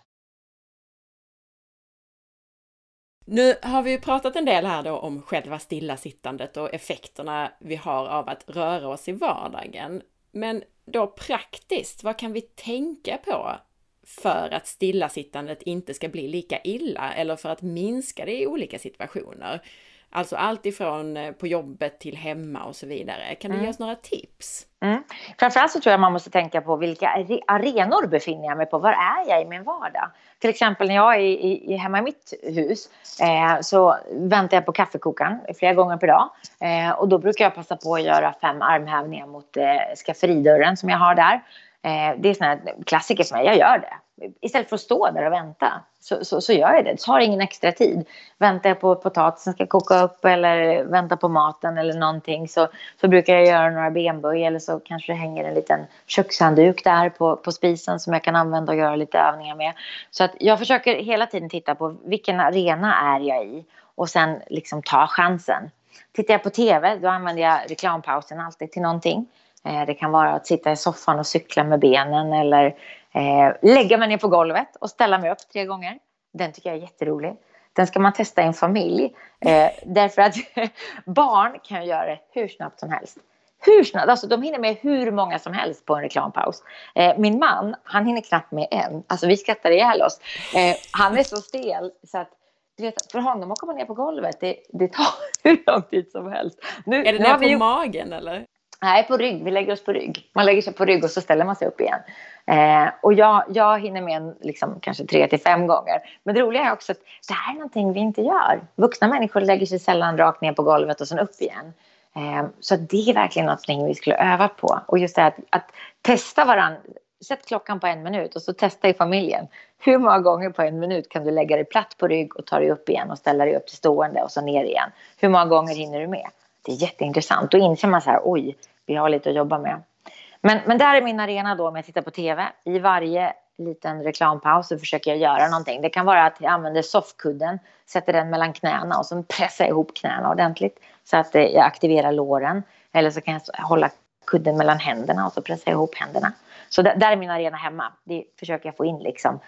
Nu har vi ju pratat en del här då om själva stillasittandet och effekterna vi har av att röra oss i vardagen. Men då praktiskt, vad kan vi tänka på för att stillasittandet inte ska bli lika illa eller för att minska det i olika situationer? Alltså allt ifrån eh, på jobbet till hemma och så vidare. Kan du mm. ge oss några tips? Mm. Framförallt så tror jag man måste tänka på vilka arenor befinner jag mig på? Var är jag i min vardag? Till exempel när jag är i, i, hemma i mitt hus eh, så väntar jag på kaffekokaren flera gånger per dag. Eh, och då brukar jag passa på att göra fem armhävningar mot eh, skafferidörren som jag har där. Eh, det är såna klassiker för mig, jag gör det. Istället för att stå där och vänta så, så, så gör jag det. Det tar ingen extra tid. Väntar jag på att potatisen ska koka upp eller väntar på maten eller någonting så, så brukar jag göra några benböj eller så kanske det hänger en liten kökshandduk där på, på spisen som jag kan använda och göra lite övningar med. Så att jag försöker hela tiden titta på vilken arena är jag i och sen liksom ta chansen. Tittar jag på TV då använder jag reklampausen alltid till någonting. Eh, det kan vara att sitta i soffan och cykla med benen eller eh, lägga mig ner på golvet och ställa mig upp tre gånger. Den tycker jag är jätterolig. Den ska man testa i en familj. Eh, därför att barn kan göra det hur snabbt som helst. Hur snabbt? Alltså de hinner med hur många som helst på en reklampaus. Eh, min man, han hinner knappt med en. Alltså vi skrattar ihjäl oss. Eh, han är så stel så att du vet, för honom att komma ner på golvet, det, det tar hur lång tid som helst. Nu, är det ner på vi... magen eller? Nej, på rygg. Vi lägger oss på rygg. Man lägger sig på rygg och så ställer man sig upp igen. Eh, och jag, jag hinner med en, liksom, kanske tre till fem gånger. Men det roliga är också att det här är någonting vi inte gör. Vuxna människor lägger sig sällan rakt ner på golvet och sen upp igen. Eh, så det är verkligen någonting vi skulle öva på. Och just det att, att testa varandra. Sätt klockan på en minut och så testa i familjen. Hur många gånger på en minut kan du lägga dig platt på rygg och ta dig upp igen och ställa dig upp till stående och så ner igen? Hur många gånger hinner du med? Det är jätteintressant. Då inser man så här, oj, vi har lite att jobba med. Men, men där är min arena då om jag tittar på TV. I varje liten reklampaus så försöker jag göra någonting. Det kan vara att jag använder soffkudden, sätter den mellan knäna och så pressar jag ihop knäna ordentligt så att eh, jag aktiverar låren. Eller så kan jag hålla kudden mellan händerna och så pressar jag ihop händerna. Så där, där är min arena hemma. Det försöker jag få in liksom.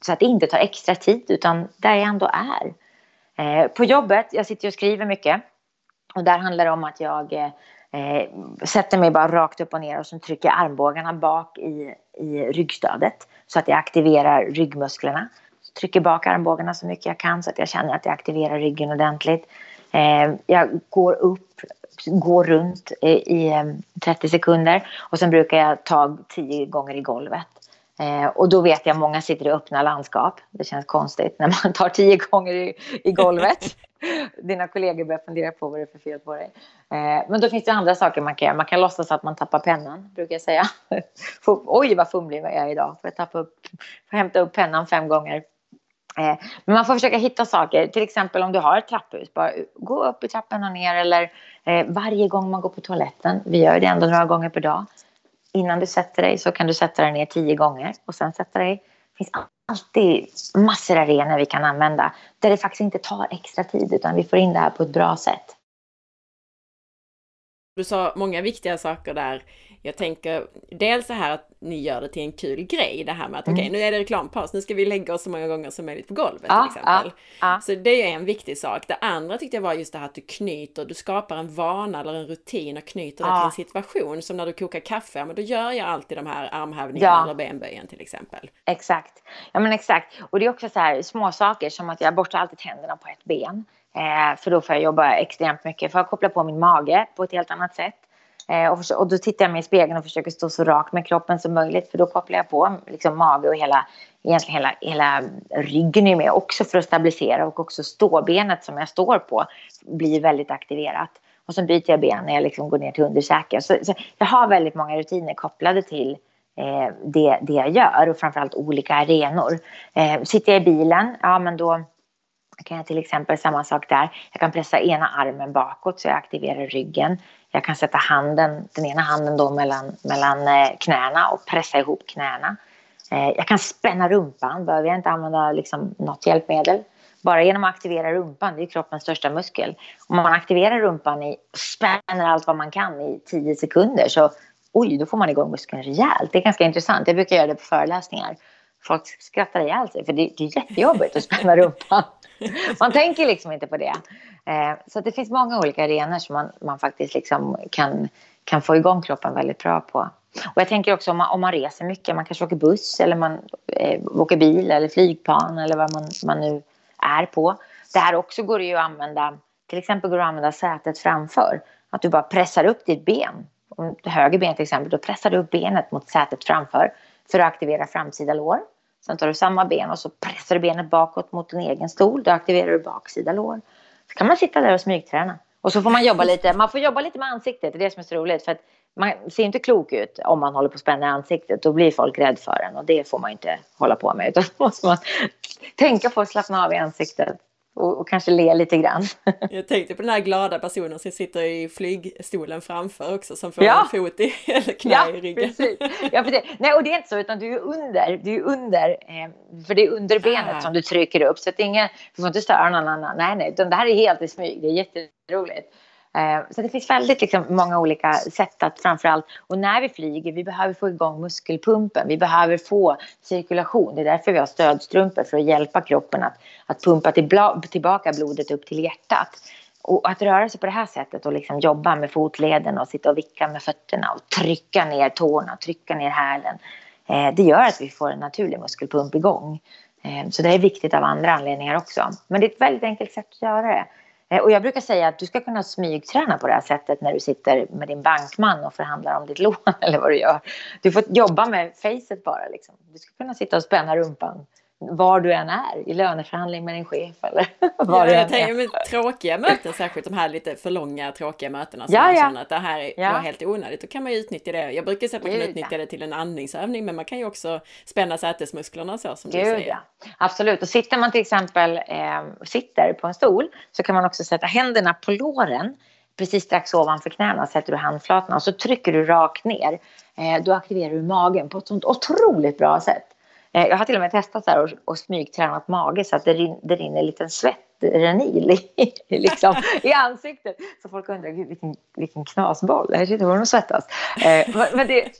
Så att det inte tar extra tid utan där jag ändå är. Eh, på jobbet, jag sitter och skriver mycket. Och där handlar det om att jag eh, sätter mig bara rakt upp och ner och så trycker jag armbågarna bak i, i ryggstödet så att jag aktiverar ryggmusklerna. Så trycker bak armbågarna så mycket jag kan så att jag känner att jag aktiverar ryggen ordentligt. Eh, jag går upp, går runt i, i eh, 30 sekunder och sen brukar jag ta 10 gånger i golvet. Eh, och då vet jag många sitter i öppna landskap. Det känns konstigt när man tar tio gånger i, i golvet. Dina kollegor börjar fundera på vad det är för fel på dig. Eh, men då finns det andra saker man kan göra. Man kan låtsas att man tappar pennan, brukar jag säga. Oj, vad fumlig jag är idag. Får jag tappa upp, får hämta upp pennan fem gånger. Eh, men man får försöka hitta saker. Till exempel om du har ett trapphus. Bara gå upp i trappan och ner. Eller eh, varje gång man går på toaletten. Vi gör det ändå några gånger per dag innan du sätter dig så kan du sätta dig ner tio gånger och sen sätta dig. Det finns alltid massor av arenor vi kan använda där det faktiskt inte tar extra tid utan vi får in det här på ett bra sätt. Du sa många viktiga saker där. Jag tänker dels så här att ni gör det till en kul grej, det här med att mm. okej, okay, nu är det reklampaus, nu ska vi lägga oss så många gånger som möjligt på golvet ja, till exempel. Ja, ja. Så det är en viktig sak. Det andra tyckte jag var just det här att du knyter, du skapar en vana eller en rutin och knyter det till en situation. Som när du kokar kaffe, men då gör jag alltid de här armhävningarna eller benböjen till exempel. Exakt, ja men exakt. Och det är också så här små saker som att jag borstar alltid tänderna på ett ben. Eh, för då får jag jobba extremt mycket för att koppla på min mage på ett helt annat sätt. Eh, och, och, då tittar jag mig i spegeln och försöker stå så rakt med kroppen som möjligt för då kopplar jag på liksom, mage och hela, egentligen hela, hela ryggen är med också för att stabilisera och också ståbenet som jag står på blir väldigt aktiverat. Och så byter jag ben när jag liksom går ner till undersäker. Så, så jag har väldigt många rutiner kopplade till eh, det, det jag gör och framförallt olika arenor. Eh, sitter jag i bilen, ja men då kan jag till exempel samma sak där. Jag kan pressa ena armen bakåt så jag aktiverar ryggen. Jag kan sätta handen, den ena handen då mellan, mellan eh, knäna och pressa ihop knäna. Eh, jag kan spänna rumpan, behöver jag inte använda liksom något hjälpmedel. Bara genom att aktivera rumpan, det är kroppens största muskel. Om man aktiverar rumpan och spänner allt vad man kan i 10 sekunder så oj, då får man igång muskeln rejält. Det är ganska intressant. Jag brukar göra det på föreläsningar. Folk skrattar ihjäl sig för det, det är jättejobbigt att spänna rumpan. Man tänker liksom inte på det. Eh, så det finns många olika arenor som man, man faktiskt liksom kan, kan få igång kroppen väldigt bra på. Och jag tänker också om man, om man reser mycket, man kanske åker buss eller man eh, åker bil eller flygplan eller vad man, man nu är på. Där också går det ju att använda, till exempel går det att använda sätet framför. Att du bara pressar upp ditt ben. Om höger ben till exempel, då pressar du upp benet mot sätet framför för att aktivera framsida lår. Sen tar du samma ben och så pressar du benet bakåt mot din egen stol. Då aktiverar du baksida lår. Så kan man sitta där och smygträna. Och så får man jobba lite, man får jobba lite med ansiktet, det är det som är så roligt. För att man ser inte klok ut om man håller på att spänna ansiktet. Då blir folk rädd för en och det får man inte hålla på med. Utan då måste man tänka på att slappna av i ansiktet och, och, kanske le lite grann. Jag tänkte på den här glada personen som sitter i flygstolen framför också som får ja. en fot i, eller knä ja, i ryggen. Precis. Ja, precis. Nej, och det är inte så utan du är under, du är under, eh, för det är under benet ah. som du trycker upp så att det är inga, du får inte störa någon annan. Nej, nej, utan det här är helt i smyg, det är jätteroligt. Eh, så det finns väldigt liksom, många olika sätt att framförallt, och när vi flyger, vi behöver få igång muskelpumpen, vi behöver få cirkulation. Det är därför vi har stödstrumpor för att hjälpa kroppen att, att pumpa tillbaka blodet upp till hjärtat. Och att röra sig på det här sättet och liksom jobba med fotleden och sitta och vicka med fötterna och trycka ner tårna, trycka ner hälen. Eh, det gör att vi får en naturlig muskelpump igång. Eh, så det är viktigt av andra anledningar också. Men det är ett väldigt enkelt sätt att göra det. Eh, och jag brukar säga att du ska kunna smygträna på det här sättet när du sitter med din bankman och förhandlar om ditt lån eller vad du gör. Du får jobba med facet bara. Liksom. Du ska kunna sitta och spänna rumpan var du än är i löneförhandling med din chef eller var ja, jag tänker med tråkiga möten, särskilt de här lite för långa tråkiga mötena som ja, man ja. känner att det här ja. var helt onödigt. Då kan man ju utnyttja det. Jag brukar säga att man kan utnyttja det till en andningsövning, men man kan ju också spänna sätesmusklerna så som Gud, du säger. Ja. Absolut, och sitter man till exempel eh, sitter på en stol så kan man också sätta händerna på låren precis strax ovanför knäna sätter du handflatorna och så trycker du rakt ner. Eh, då aktiverar du magen på ett sånt otroligt bra sätt. Eh, jag har till och med testat så här och, och smygtränat mage så att det, rin, det rinner en liten svettrenil i, liksom, i ansiktet. Så folk undrar, Gud, vilken, vilken knasboll, här sitter hon och svettas. Eh, men det är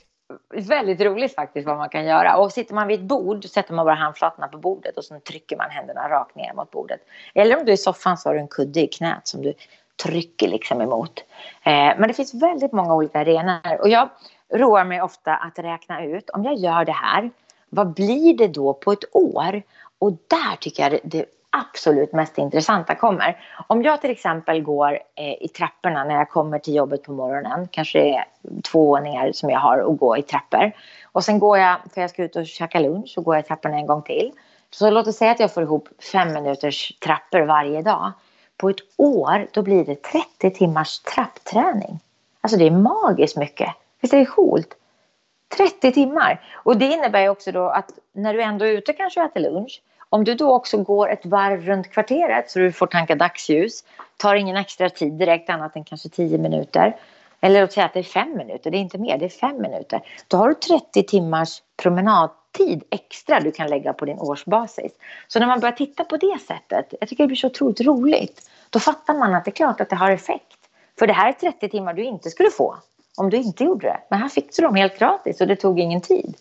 väldigt roligt faktiskt vad man kan göra. Och sitter man vid ett bord sätter man bara handflatorna på bordet och så trycker man händerna rakt ner mot bordet. Eller om du är i soffan så har du en kudde i knät som du trycker liksom emot. Eh, men det finns väldigt många olika arenor och jag roar mig ofta att räkna ut om jag gör det här vad blir det då på ett år? Och där tycker jag det absolut mest intressanta kommer. Om jag till exempel går eh, i trapporna när jag kommer till jobbet på morgonen, kanske det är två våningar som jag har att gå i trappor. Och sen går jag, för jag ska ut och käka lunch, så går jag i trapporna en gång till. Så låt oss säga att jag får ihop fem minuters trappor varje dag. På ett år, då blir det 30 timmars trappträning. Alltså det är magiskt mycket. Visst är det coolt? 30 timmar. Och det innebär också då att när du ändå är ute kanske och äter lunch. Om du då också går ett varv runt kvarteret så du får tanka dagsljus. Tar ingen extra tid direkt annat än kanske 10 minuter. Eller låt säga att det är 5 minuter, det är inte mer, det är 5 minuter. Då har du 30 timmars promenadtid extra du kan lägga på din årsbasis. Så när man börjar titta på det sättet, jag tycker det blir så otroligt roligt, då fattar man att det är klart att det har effekt. För det här är 30 timmar du inte skulle få om du inte gjorde det. Men här fick du dem helt gratis och det tog ingen tid.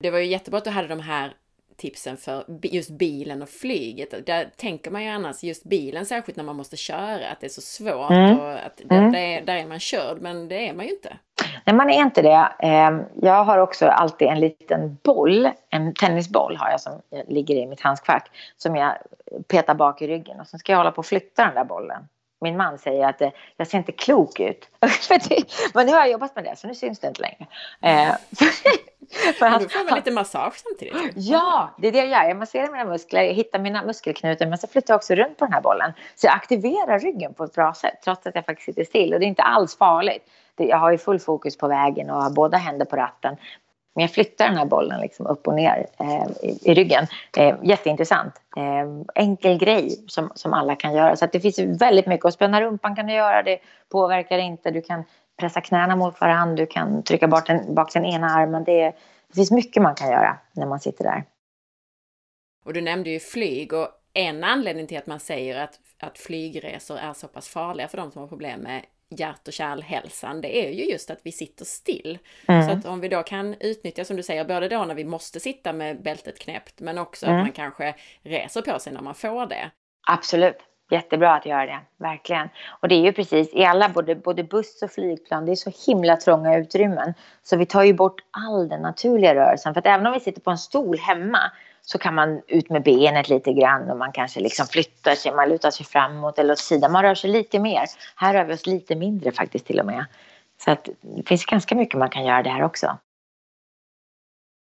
Det var ju jättebra att du hade de här tipsen för just bilen och flyget. Där tänker man ju annars just bilen, särskilt när man måste köra, att det är så svårt mm. och att det, mm. det, där är man körd, men det är man ju inte. Nej, man är inte det. Ehm, jag har också alltid en liten boll, en tennisboll har jag som ligger i mitt handskfack, som jag petar bak i ryggen och sen ska jag hålla på och flytta den där bollen min man säger att eh, jag ser inte klok ut. men nu har jag jobbat med det så nu syns det inte längre. Eh, för han, du får väl lite massage samtidigt? Ja, det är det jag gör. Jag masserar mina muskler, jag hittar mina muskelknutor men så flyttar jag också runt på den här bollen. Så jag aktiverar ryggen på ett bra sätt trots att jag faktiskt sitter still och det är inte alls farligt. Jag har ju full fokus på vägen och har båda händer på ratten. Men jag flyttar den här bollen liksom upp och ner eh, i, i, ryggen. Eh, jätteintressant. Eh, enkel grej som, som alla kan göra. Så det finns väldigt mycket. att spänna rumpan kan du göra. Det påverkar inte. Du kan pressa knäna mot varandra. Du kan trycka bak den, bak den ena armen. Det, det finns mycket man kan göra när man sitter där. Och du nämnde ju flyg. Och en anledning till att man säger att, att flygresor är så pass farliga för de som har problem med hjärt och kärlhälsan, det är ju just att vi sitter still. Mm. Så att om vi då kan utnyttja, som du säger, både då när vi måste sitta med bältet knäppt, men också mm. att man kanske reser på sig när man får det. Absolut. Jättebra att göra det, verkligen. Och det är ju precis i alla, både, både buss och flygplan, det är så himla trånga utrymmen. Så vi tar ju bort all den naturliga rörelsen. För att även om vi sitter på en stol hemma så kan man ut med benet lite grann och man kanske liksom flyttar sig, man lutar sig framåt eller åt sidan. Man rör sig lite mer. Här rör vi oss lite mindre faktiskt till och med. Så att det finns ganska mycket man kan göra där också.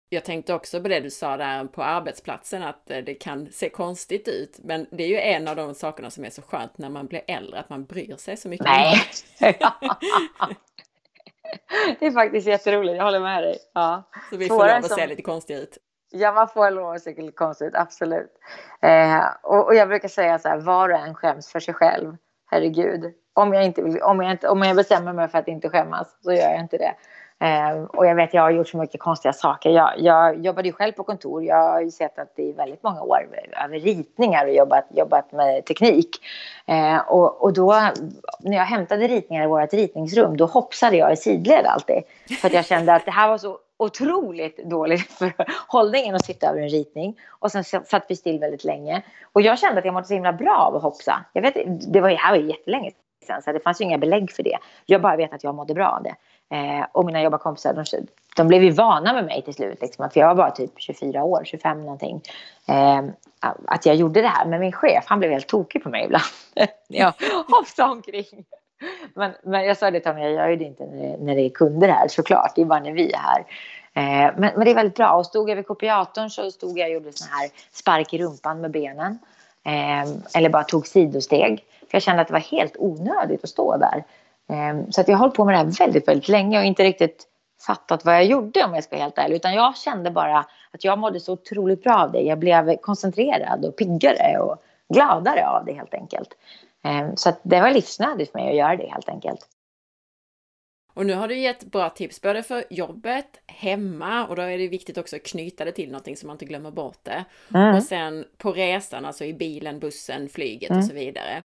Jag tänkte också på det du sa där på arbetsplatsen, att det kan se konstigt ut. Men det är ju en av de sakerna som är så skönt när man blir äldre, att man bryr sig så mycket. Nej! det är faktiskt jätteroligt, jag håller med dig. Ja. Så vi får lov att se lite konstiga ut. Ja, man får lov att se lite konstigt ut, absolut. Eh, och, och, jag brukar säga så här, var och en skäms för sig själv. Herregud. Om jag, inte vill, om, jag inte, om jag bestämmer mig för att inte skämmas så gör jag inte det. Eh, och jag vet, jag har gjort så mycket konstiga saker. Jag, jag jobbade ju själv på kontor. Jag har ju sett att det i väldigt många år över ritningar och jobbat, jobbat med teknik. Eh, och, och då, när jag hämtade ritningar i vårt ritningsrum, då hoppsade jag i sidled alltid. För att jag kände att det här var så otroligt dåligt för hållningen att sitta över en ritning. Och sen satt vi still väldigt länge. Och jag kände att jag mådde så himla bra av att hopsa. Jag vet, det var, det här var jättelänge sedan, så det fanns ju inga belägg för det. Jag bara vet att jag mådde bra av det. Eh, och mina jobbarkompisar, de, de blev ju vana med mig till slut. Liksom, för jag var bara typ 24 år, 25 någonting. Eh, att jag gjorde det här. Men min chef, han blev helt tokig på mig ibland. jag hoppsade omkring. Men, men jag sa det till honom, jag gör ju det inte när det, när det är kunder här såklart. Det är bara när vi är här. Eh, men, men det är väldigt bra. Och stod jag vid kopiatorn så stod jag och gjorde sån här spark i rumpan med benen. Eh, eller bara tog sidosteg. För jag kände att det var helt onödigt att stå där. Eh, så att jag har hållit på med det här väldigt, väldigt länge och inte riktigt fattat vad jag gjorde om jag ska vara helt ärlig. Utan jag kände bara att jag mådde så otroligt bra av det. Jag blev koncentrerad och piggare och gladare av det helt enkelt. Ehm, så det var livsnödigt för mig att göra det helt enkelt. Och nu har du gett bra tips både för jobbet, hemma och då är det viktigt också att knyta det till någonting så man inte glömmer bort det. Mm. Och sen på resan, alltså i bilen, bussen, flyget mm. och så vidare.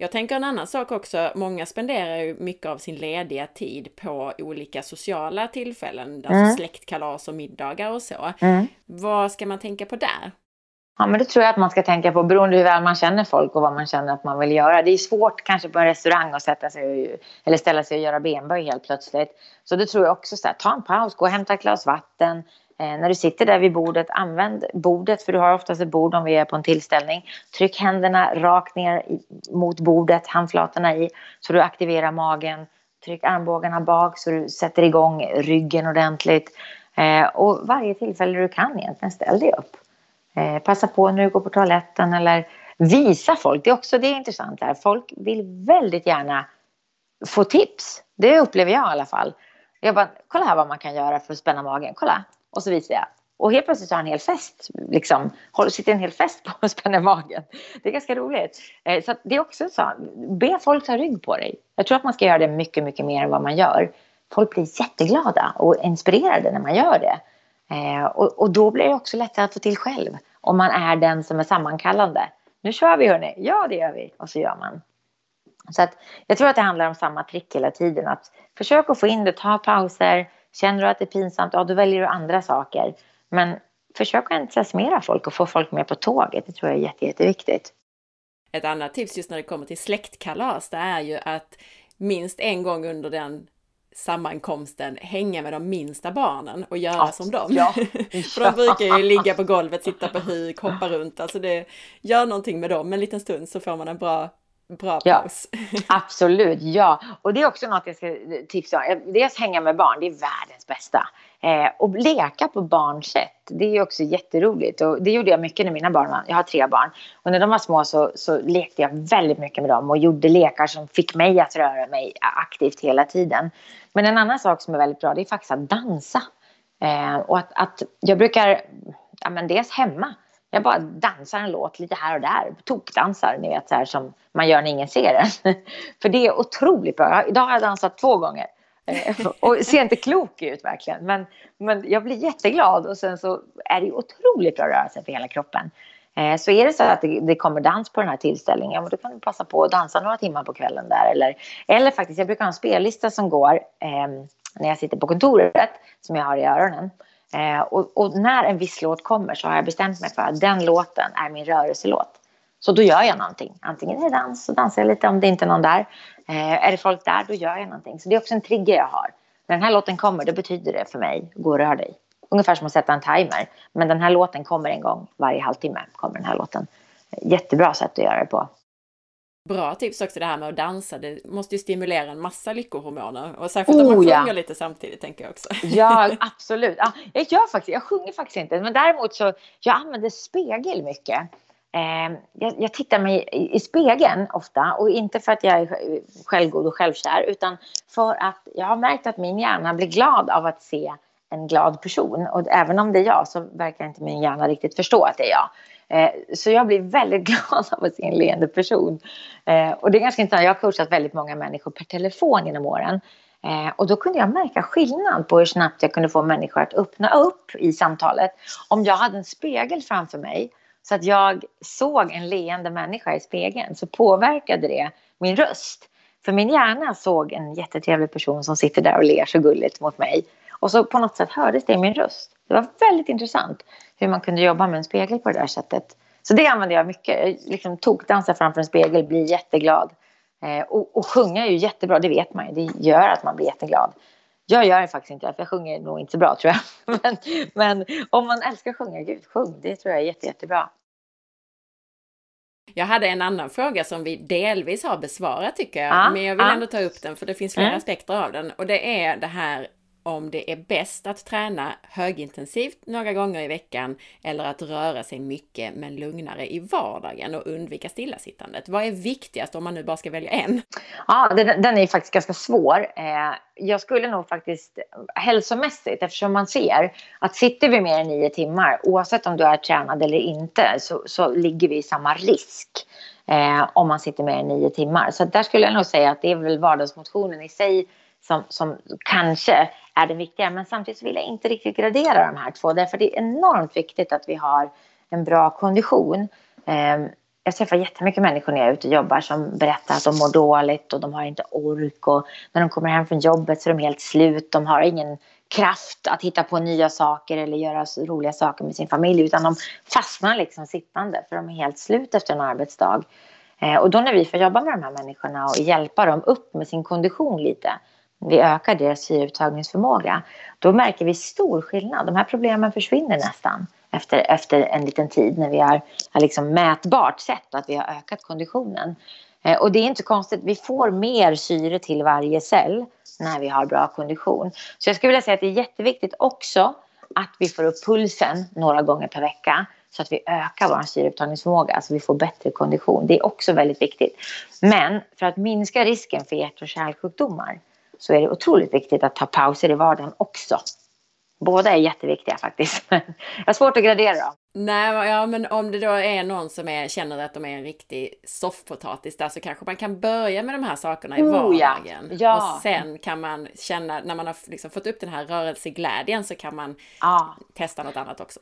Jag tänker en annan sak också. Många spenderar ju mycket av sin lediga tid på olika sociala tillfällen, alltså mm. släktkalas och middagar och så. Mm. Vad ska man tänka på där? Ja, men det tror jag att man ska tänka på beroende hur väl man känner folk och vad man känner att man vill göra. Det är svårt kanske på en restaurang att sätta sig och, eller ställa sig och göra benböj helt plötsligt. Så det tror jag också så här, ta en paus, gå och hämta ett glas vatten. Eh, när du sitter där vid bordet, använd bordet, för du har oftast ett bord om vi är på en tillställning. Tryck händerna rakt ner mot bordet, handflatorna i, så du aktiverar magen. Tryck armbågarna bak så du sätter igång ryggen ordentligt. Eh, och varje tillfälle du kan egentligen, ställ dig upp. Eh, passa på när du går på toaletten eller visa folk. Det är också det är intressant här. Folk vill väldigt gärna få tips. Det upplever jag i alla fall. Jag bara, kolla här vad man kan göra för att spänna magen. Kolla. Och så visar jag. Och helt plötsligt har en hel fest, liksom, sitter en hel fest på att spänna magen. Det är ganska roligt. Eh, så det är också så, be folk ta rygg på dig. Jag tror att man ska göra det mycket, mycket mer än vad man gör. folk blir jätteglada och inspirerade när man gör det. Eh, och, och, då blir det också lättare att få till själv. Om man är den som är sammankallande. Nu kör vi hörni, ja det gör vi. Och så gör man. Så att jag tror att det handlar om samma trick hela tiden. Att försök att få in det, ta pauser. Känner du att det är pinsamt, ja då väljer du andra saker. Men försök att entusiasmera folk och få folk med på tåget. Det tror jag är jätte, jätteviktigt. Ett annat tips just när det kommer till släktkalas, det är ju att minst en gång under den sammankomsten hänga med de minsta barnen och göra ja, som dem. Ja, För de brukar ju ligga på golvet, sitta på huk, hoppa runt. Alltså det gör någonting med dem en liten stund så får man en bra bra paus. Ja, absolut, ja. Och det är också något jag ska tipsa om. Dels hänga med barn, det är världens bästa. Eh, och leka på barns sätt, det är också jätteroligt. Och det gjorde jag mycket när mina barn var, jag har tre barn. Och när de var små så, så lekte jag väldigt mycket med dem och gjorde lekar som fick mig att röra mig aktivt hela tiden. Men en annan sak som är väldigt bra, det är faktiskt att dansa. Eh, och att, att jag brukar, ja men dels hemma, jag bara dansar en låt lite här och där. Tokdansar, ni vet så här som man gör när ingen ser en. För det är otroligt bra. Idag har jag dansat två gånger. Eh, och ser inte klok ut verkligen. Men, men jag blir jätteglad och sen så är det otroligt bra rörelse för hela kroppen. Eh, så är det så att det, det kommer dans på den här tillställningen, då kan du passa på att dansa några timmar på kvällen där. Eller, eller faktiskt, jag brukar ha en spellista som går eh, när jag sitter på kontoret, som jag har i öronen. Eh, och, och, när en viss låt kommer så har jag bestämt mig för att den låten är min rörelselåt. Så då gör jag någonting. Antingen är det dans, så dansar jag lite om det inte är någon där. Eh, är det folk där, då gör jag någonting. Så det är också en trigger jag har. När den här låten kommer, då betyder det för mig, gå och rör dig. Ungefär som att sätta en timer. Men den här låten kommer en gång varje halvtimme. kommer den här låten. Jättebra sätt att göra det på. Bra tips också det här med att dansa. Det måste ju stimulera en massa lyckohormoner. Och särskilt oh, om man sjunger ja. lite samtidigt tänker jag också. Ja, absolut. Ja, jag gör faktiskt, jag sjunger faktiskt inte. Men däremot så, jag använder spegel mycket. Eh, jag, jag, tittar mig i, i, spegeln ofta och inte för att jag är självgod och självkär utan för att jag har märkt att min hjärna blir glad av att se en glad person. Och även om det är jag så verkar inte min hjärna riktigt förstå att det är jag. Eh, så jag blir väldigt glad av att se en leende person. Eh, och det är ganska intressant, jag har coachat väldigt många människor per telefon genom åren. Eh, och då kunde jag märka skillnad på hur snabbt jag kunde få människor att öppna upp i samtalet. Om jag hade en spegel framför mig så att jag såg en leende människa i spegeln så påverkade det min röst. För min hjärna såg en jättetrevlig person som sitter där och ler så gulligt mot mig. Och så på något sätt hördes det i min röst. Det var väldigt intressant hur man kunde jobba med en spegel på det där sättet. Så det använder jag mycket. Jag liksom tokdansar framför en spegel, blir jätteglad. Eh, och, och sjunga är ju jättebra, det vet man ju. Det gör att man blir jätteglad. Jag gör det faktiskt inte, för jag sjunger nog inte så bra tror jag. Men, men om man älskar att sjunga, gud, sjung. Det tror jag är jätte, jättebra. Jag hade en annan fråga som vi delvis har besvarat tycker jag, ah, men jag vill ah. ändå ta upp den för det finns flera mm. aspekter av den och det är det här om det är bäst att träna högintensivt några gånger i veckan eller att röra sig mycket men lugnare i vardagen och undvika stillasittandet. Vad är viktigast om man nu bara ska välja en? Ja, den, den är faktiskt ganska svår. Eh, jag skulle nog faktiskt hälsomässigt, eftersom man ser att sitter vi mer än nio timmar, oavsett om du är tränad eller inte, så, så ligger vi i samma risk. Eh, om man sitter mer än nio timmar. Så där skulle jag nog säga att det är väl vardagsmotionen i sig som, som kanske är det viktiga. Men samtidigt vill jag inte riktigt gradera de här två. Därför det är enormt viktigt att vi har en bra kondition. Ehm, jag träffar jättemycket människor när jag är ute och jobbar som berättar att de mår dåligt och de har inte ork. Och när de kommer hem från jobbet så är de helt slut. De har ingen kraft att hitta på nya saker eller göra roliga saker med sin familj. Utan de fastnar liksom sittande för de är helt slut efter en arbetsdag. Ehm, och då när vi får jobba med de här människorna och hjälpa dem upp med sin kondition lite vi ökar deras syreupptagningsförmåga, då märker vi stor skillnad. De här problemen försvinner nästan efter, efter en liten tid när vi har, har liksom mätbart sett att vi har ökat konditionen. Eh, och det är inte konstigt, vi får mer syre till varje cell när vi har bra kondition. Så jag skulle vilja säga att det är jätteviktigt också att vi får upp pulsen några gånger per vecka så att vi ökar vår syreupptagningsförmåga, alltså vi får bättre kondition. Det är också väldigt viktigt. Men för att minska risken för hjärt och kärlsjukdomar så är det otroligt viktigt att ta pauser i vardagen också. Båda är jätteviktiga faktiskt. Jag har svårt att gradera dem. Nej, ja, men om det då är någon som är, känner att de är en riktig soffpotatis där så kanske man kan börja med de här sakerna i oh, vardagen. Ja. ja. Och sen kan man känna, när man har liksom fått upp den här rörelseglädjen så kan man ja. testa något annat också.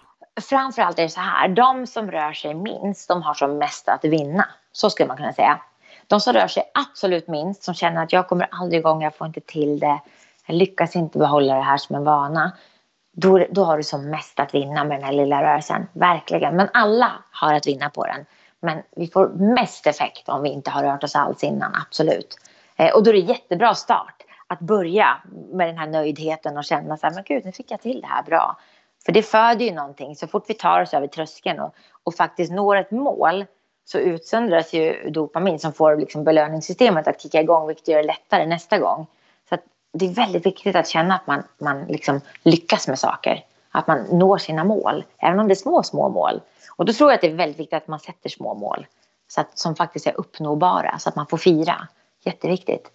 Framförallt är det så här, de som rör sig minst, de har som mest att vinna. Så skulle man kunna säga. De som rör sig absolut minst, som känner att jag kommer aldrig igång, jag får inte till det, jag lyckas inte behålla det här som en vana då, då har du som mest att vinna med den här lilla rörelsen. Verkligen. Men alla har att vinna på den. Men vi får mest effekt om vi inte har rört oss alls innan, absolut. Eh, och då är det jättebra start att börja med den här nöjdheten och känna så här, men gud, nu fick jag till det här bra. För det föder ju någonting. Så fort vi tar oss över tröskeln och, och faktiskt når ett mål så utsöndras ju dopamin som får liksom belöningssystemet att kicka igång vilket gör det lättare nästa gång det är väldigt viktigt att känna att man, man liksom lyckas med saker. Att man når sina mål, även om det är små, små mål. Och då tror jag att det är väldigt viktigt att man sätter små mål. Så att, som faktiskt är uppnåbara, så att man får fira. Jätteviktigt.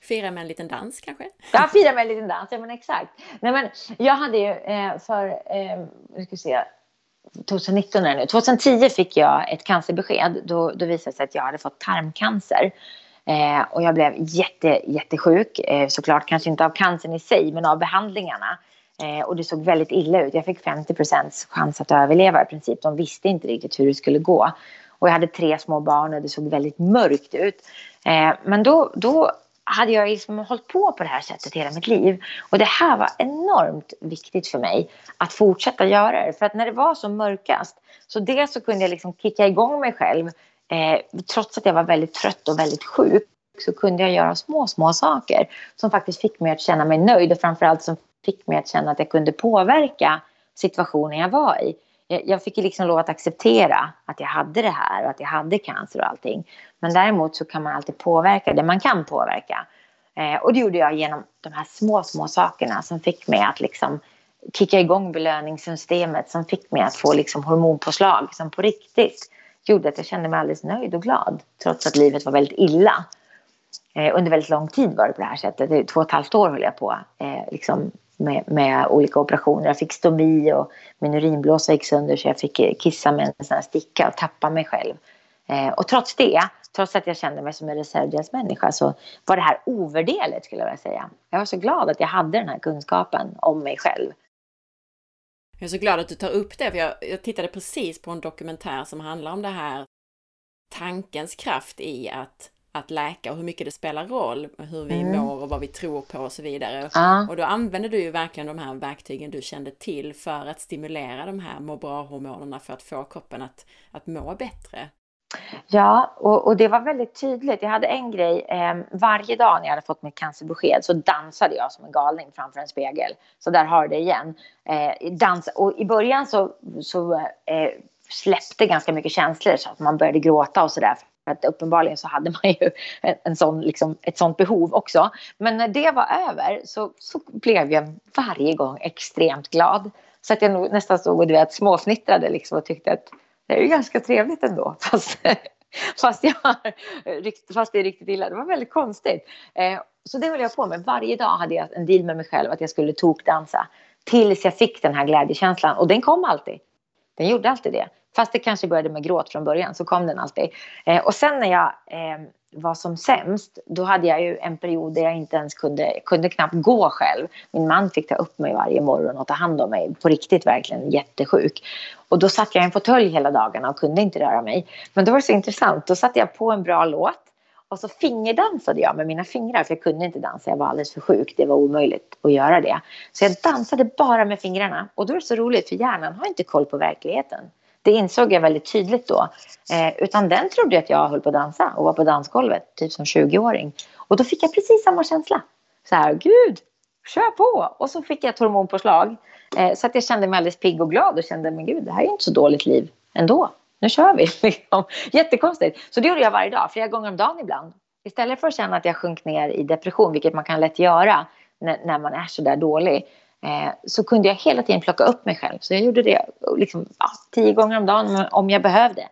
Fira med en liten dans kanske? Ja, fira med en liten dans, ja men exakt. Nej, men jag hade ju eh, för, eh, ska se, 2019 är det nu. 2010 fick jag ett cancerbesked. Då, då visade det sig att jag hade fått tarmcancer. Eh, och jag blev jätte, jättesjuk. Eh, såklart kanske inte av cancern i sig, men av behandlingarna. Eh, och det såg väldigt illa ut. Jag fick 50% chans att överleva i princip. De visste inte riktigt hur det skulle gå. Och jag hade tre små barn och det såg väldigt mörkt ut. Eh, men då, då hade jag liksom hållit på på det här sättet hela mitt liv. Och det här var enormt viktigt för mig att fortsätta göra det. För att när det var som mörkast så dels så kunde jag liksom kicka igång mig själv eh, trots att jag var väldigt trött och väldigt sjuk så kunde jag göra små, små saker som faktiskt fick mig att känna mig nöjd och framförallt som fick mig att känna att jag kunde påverka situationen jag var i. Jag fick liksom lov att acceptera att jag hade det här och att jag hade cancer och allting. Men däremot så kan man alltid påverka det man kan påverka. Eh, och det gjorde jag genom de här små, små sakerna som fick mig att liksom kicka igång belöningssystemet som fick mig att få liksom hormonpåslag som på riktigt gjorde att jag kände mig alldeles nöjd och glad trots att livet var väldigt illa. Eh, under väldigt lång tid var det på det här sättet. Två och ett halvt år höll jag på eh, liksom med, med, olika operationer. Jag fick stomi och min urinblåsa gick sönder så jag fick kissa med en sån här sticka och tappa mig själv. Eh, och trots det, trots att jag kände mig som en reservdelsmänniska så var det här ovärderligt skulle jag vilja säga. Jag var så glad att jag hade den här kunskapen om mig själv. Jag är så glad att du tar upp det, för jag, jag tittade precis på en dokumentär som handlar om det här tankens kraft i att, att läka och hur mycket det spelar roll, hur vi mm. mår och vad vi tror på och så vidare. Ah. Och då använder du ju verkligen de här verktygen du kände till för att stimulera de här må bra-hormonerna för att få kroppen att, att må bättre. Ja, och, och, det var väldigt tydligt. Jag hade en grej. Eh, varje dag när jag hade fått mitt cancerbesked så dansade jag som en galning framför en spegel. Så där har du det igen. Eh, dans, och i början så, så eh, släppte ganska mycket känslor så att man började gråta och sådär. Att uppenbarligen så hade man ju en, en sån, liksom, ett sånt behov också. Men när det var över så, så blev jag varje gång extremt glad. Så att jag nog nästan stod och du vet, småfnittrade liksom och tyckte att det är ju ganska trevligt ändå. Fast, fast, jag, fast det är riktigt illa. Det var väldigt konstigt. Eh, så det höll jag på med. Varje dag hade jag en deal med mig själv att jag skulle tokdansa. Tills jag fick den här glädjekänslan. Och den kom alltid. Den gjorde alltid det. Fast det kanske började med gråt från början så kom den alltid. Eh, och sen när jag eh, var som sämst, då hade jag ju en period där jag inte ens kunde, kunde knappt gå själv. Min man fick ta upp mig varje morgon och ta hand om mig, på riktigt verkligen jättesjuk. Och då satt jag i en fåtölj hela dagarna och kunde inte röra mig. Men då var det så intressant, då satte jag på en bra låt och så fingerdansade jag med mina fingrar för jag kunde inte dansa, jag var alldeles för sjuk, det var omöjligt att göra det. Så jag dansade bara med fingrarna och då är det så roligt för hjärnan har inte koll på verkligheten. Det insåg jag väldigt tydligt då. Eh, utan den trodde att jag höll på att dansa och var på dansgolvet, typ som 20-åring. Och då fick jag precis samma känsla. Så här, gud, kör på! Och så fick jag ett hormonpåslag. Eh, så att jag kände mig alldeles pigg och glad och kände, men gud, det här är inte så dåligt liv ändå. Nu kör vi! Liksom. Jättekonstigt. Så det gjorde jag varje dag, flera gånger om dagen ibland. Istället för att känna att jag sjönk ner i depression, vilket man kan lätt göra när, när man är så där dålig, Eh, så kunde jag hela tiden plocka upp mig själv. Så jag gjorde det liksom, ja, tio gånger om dagen om jag behövde.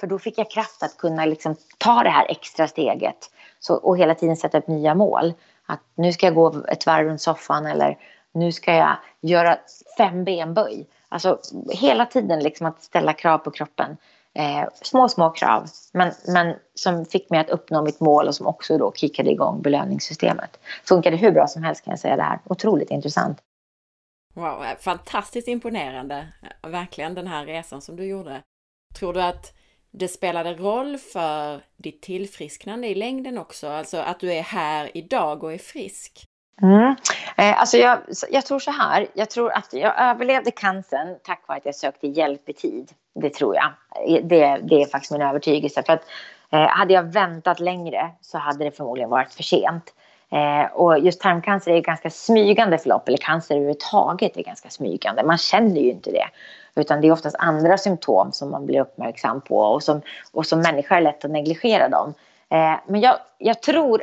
För då fick jag kraft att kunna liksom, ta det här extra steget så, och hela tiden sätta upp nya mål. Att nu ska jag gå ett varv runt soffan eller nu ska jag göra fem benböj. Alltså hela tiden liksom att ställa krav på kroppen. Eh, små, små krav, men, men som fick mig att uppnå mitt mål och som också då kickade igång belöningssystemet. Funkade hur bra som helst kan jag säga det här. Otroligt intressant. Wow, eh, fantastiskt imponerande. Eh, verkligen den här resan som du gjorde. Tror du att det spelade roll för ditt tillfrisknande i längden också? Alltså att du är här idag och är frisk? Mm. Eh, alltså jag, jag, tror så här. Jag tror att jag överlevde cancern tack vare att jag sökte hjälp i tid. Det tror jag. Eh, det, det är faktiskt min övertygelse. För att, eh, hade jag väntat längre så hade det förmodligen varit för sent. Eh, och just tarmcancer är ett ganska smygande förlopp, eller cancer överhuvudtaget är ganska smygande. Man känner ju inte det. Utan det är oftast andra symptom som man blir uppmärksam på och som, och som människa är lätt att negligera dem. Eh, men jag, jag tror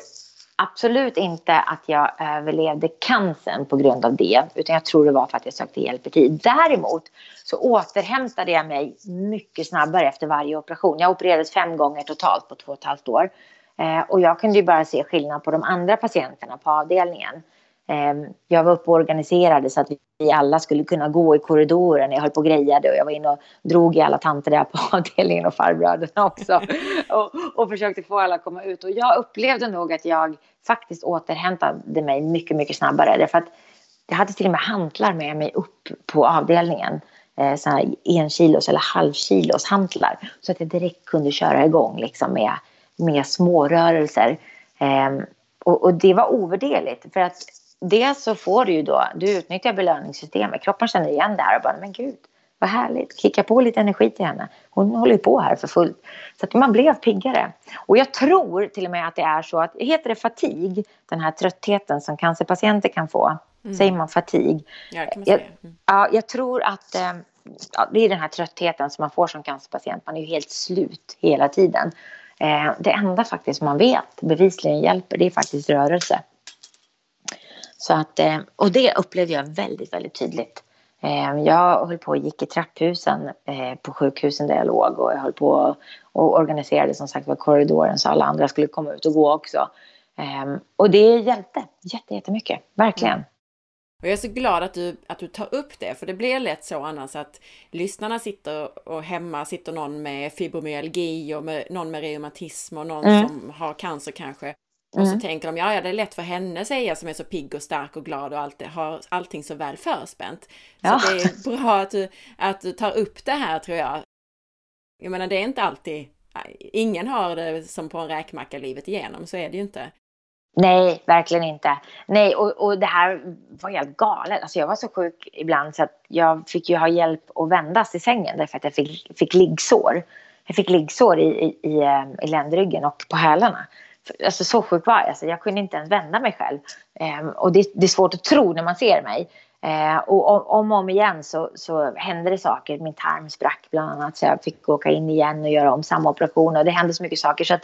absolut inte att jag överlevde cancern på grund av det. Utan jag tror det var för att jag sökte hjälp i tid. Däremot så återhämtade jag mig mycket snabbare efter varje operation. Jag opererades fem gånger totalt på två och ett halvt år. Eh, och jag kunde ju bara se skillnad på de andra patienterna på avdelningen. Eh, jag var uppe och organiserade så att vi alla skulle kunna gå i korridoren. Jag höll på och grejade och jag var inne och drog i alla tanter där på avdelningen och farbröderna också. och, och försökte få alla att komma ut. Och jag upplevde nog att jag faktiskt återhämtade mig mycket, mycket snabbare. Därför att jag hade till och med hantlar med mig upp på avdelningen. Eh, här en kilos eller halvkilos hantlar. Så att jag direkt kunde köra igång liksom med, med smårörelser. Eh, och, och det var ovärderligt. För att dels så får du ju då, du utnyttjar belöningssystemet. Kroppen känner igen det här och bara, men gud, vad härligt. Kicka på lite energi till henne. Hon håller ju på här för fullt. Så att man blev piggare. Och jag tror till och med att det är så att, heter det fatig, den här tröttheten som cancerpatienter kan få? Mm. Säger man fatig? Ja, kan man säga. Mm. ja, jag tror att eh, ja, det är den här tröttheten som man får som cancerpatient. Man är ju helt slut hela tiden. Eh, det enda faktiskt man vet bevisligen hjälper, det är faktiskt rörelse. Så att, eh, och det upplevde jag väldigt, väldigt tydligt. Eh, jag höll på och gick i trapphusen eh, på sjukhusen där jag låg och jag höll på och organiserade som sagt var korridoren så alla andra skulle komma ut och gå också. Eh, och det hjälpte jättemycket, verkligen. Och jag är så glad att du, att du tar upp det, för det blir lätt så annars att lyssnarna sitter och hemma sitter någon med fibromyalgi och med, någon med reumatism och någon mm. som har cancer kanske. Och så mm. tänker de, ja, ja det är lätt för henne säger som är så pigg och stark och glad och allt, har allting så väl förspänt. Ja. Så det är bra att du, att du tar upp det här tror jag. Jag menar det är inte alltid, ingen har det som på en räkmacka livet igenom, så är det ju inte. Nej, verkligen inte. Nej, och, och det här var helt galet. Alltså jag var så sjuk ibland så att jag fick ju ha hjälp att vändas i sängen därför att jag fick, fick liggsår. Jag fick liggsår i, i, i, eh, i ländryggen och på hälarna alltså så sjuk var jag. Alltså, jag kunde inte ens vända mig själv. Eh, och det, det, är svårt att tro när man ser mig. Eh, och om och om igen så, så hände det saker. Min tarm sprack bland annat så jag fick åka in igen och göra om samma operation. Och det hände så mycket saker. Så att,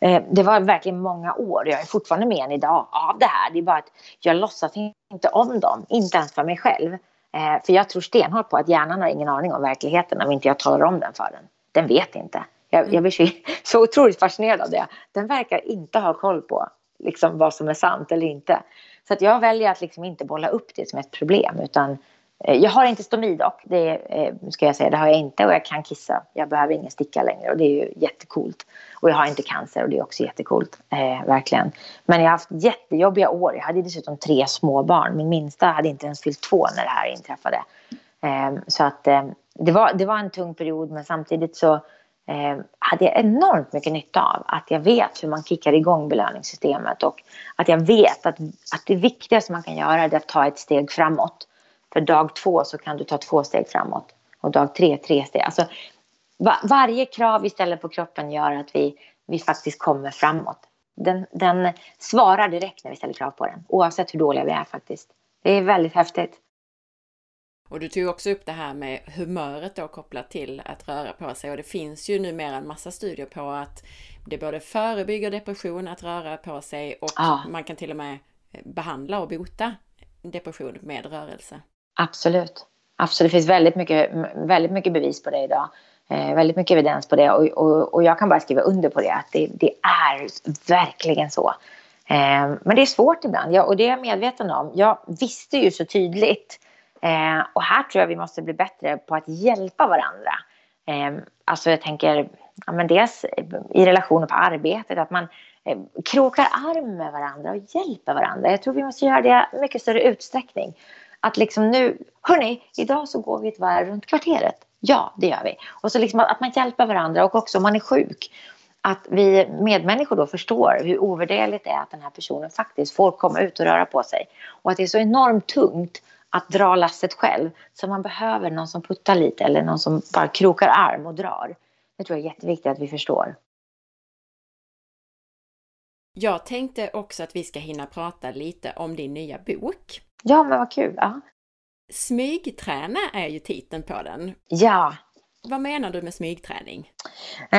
eh, det var verkligen många år. Jag är fortfarande med än idag av det här. Det är bara att jag låtsas inte om dem. Inte ens för mig själv. Eh, för jag tror stenhårt på att hjärnan har ingen aning om verkligheten om inte jag talar om den för den. Den vet inte. Jag, jag blir så, så otroligt fascinerad av det. Den verkar inte ha koll på liksom, vad som är sant eller inte. Så att jag väljer att liksom inte bolla upp det som ett problem. Utan, eh, jag har inte stomi dock, det eh, ska jag säga. Det har jag inte och jag kan kissa. Jag behöver ingen sticka längre och det är ju jättekult. Och jag har inte cancer och det är också jättekult. Eh, verkligen. Men jag har haft jättejobbiga år. Jag hade dessutom tre små barn. Min minsta hade inte ens fyllt två när det här inträffade. Eh, så att eh, det, var, det var en tung period men samtidigt så eh, hade jag enormt mycket nytta av. Att jag vet hur man kickar igång belöningssystemet och att jag vet att, att det viktigaste man kan göra är att ta ett steg framåt. För dag två så kan du ta två steg framåt och dag tre tre steg. Alltså, va, varje krav vi ställer på kroppen gör att vi, vi faktiskt kommer framåt. Den, den svarar direkt när vi ställer krav på den, oavsett hur dåliga vi är faktiskt. Det är väldigt häftigt. Och du tog också upp det här med humöret då kopplat till att röra på sig och det finns ju numera en massa studier på att det både förebygger depression att röra på sig och ah. man kan till och med behandla och bota depression med rörelse. Absolut. Absolut. Det finns väldigt mycket, väldigt mycket bevis på det idag. Eh, väldigt mycket evidens på det och, och, och, jag kan bara skriva under på det att det, det är verkligen så. Eh, men det är svårt ibland ja, och det är jag medveten om. Jag visste ju så tydligt eh, och här tror jag vi måste bli bättre på att hjälpa varandra. Eh, alltså jag tänker, ja, men dels i relationer på arbetet, att man eh, krokar arm med varandra och hjälper varandra. Jag tror vi måste göra det i mycket större utsträckning. Att liksom nu, hörni, idag så går vi ett varv runt kvarteret. Ja, det gör vi. Och så liksom att man hjälper varandra och också om man är sjuk att vi medmänniskor då förstår hur ovärderligt det är att den här personen faktiskt får komma ut och röra på sig. Och att det är så enormt tungt att dra lasset själv. Så man behöver någon som puttar lite eller någon som bara krokar arm och drar. Det tror jag är jätteviktigt att vi förstår. Jag tänkte också att vi ska hinna prata lite om din nya bok. Ja, men vad kul. Ja. Smygträna är ju titeln på den. Ja, vad menar du med smygträning?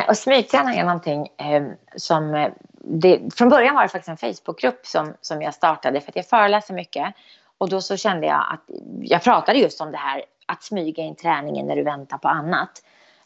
Och smygträning är någonting eh, som... Eh, det, från början var det faktiskt en Facebookgrupp som, som jag startade för att jag föreläser mycket. Och då så kände jag att jag pratade just om det här att smyga in träningen när du väntar på annat.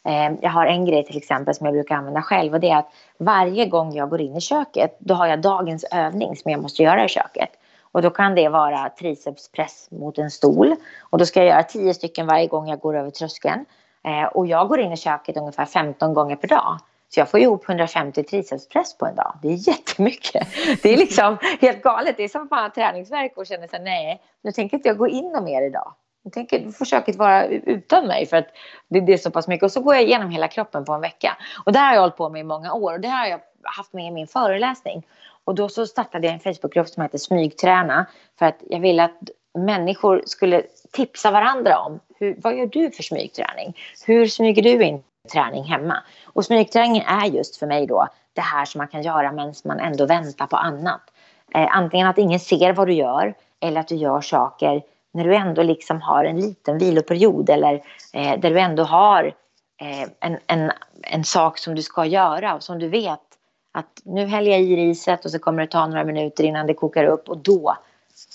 Eh, jag har en grej till exempel som jag brukar använda själv och det är att varje gång jag går in i köket då har jag dagens övning som jag måste göra i köket. Och då kan det vara tricepspress mot en stol. Och då ska jag göra tio stycken varje gång jag går över tröskeln. Eh, och jag går in i köket ungefär 15 gånger per dag. Så jag får ihop 150 tricepspress på en dag. Det är jättemycket. Det är liksom helt galet. Det är som att man har träningsverk och känner sig nej, nu tänker inte jag gå in mer idag. Nu tänker försöka vara utan mig för att det, det är så pass mycket. Och så går jag igenom hela kroppen på en vecka. Och det har jag hållit på med i många år och det har jag haft med i min föreläsning. Och då så startade jag en Facebookgrupp som heter Smygträna för att jag ville att människor skulle tipsa varandra om hur, vad gör du för smygträning? Hur smyger du in träning hemma? Och smygträning är just för mig då det här som man kan göra medan man ändå väntar på annat. Eh, antingen att ingen ser vad du gör eller att du gör saker när du ändå liksom har en liten viloperiod eller eh, där du ändå har eh, en, en, en sak som du ska göra och som du vet att nu häller jag i riset och så kommer det ta några minuter innan det kokar upp och då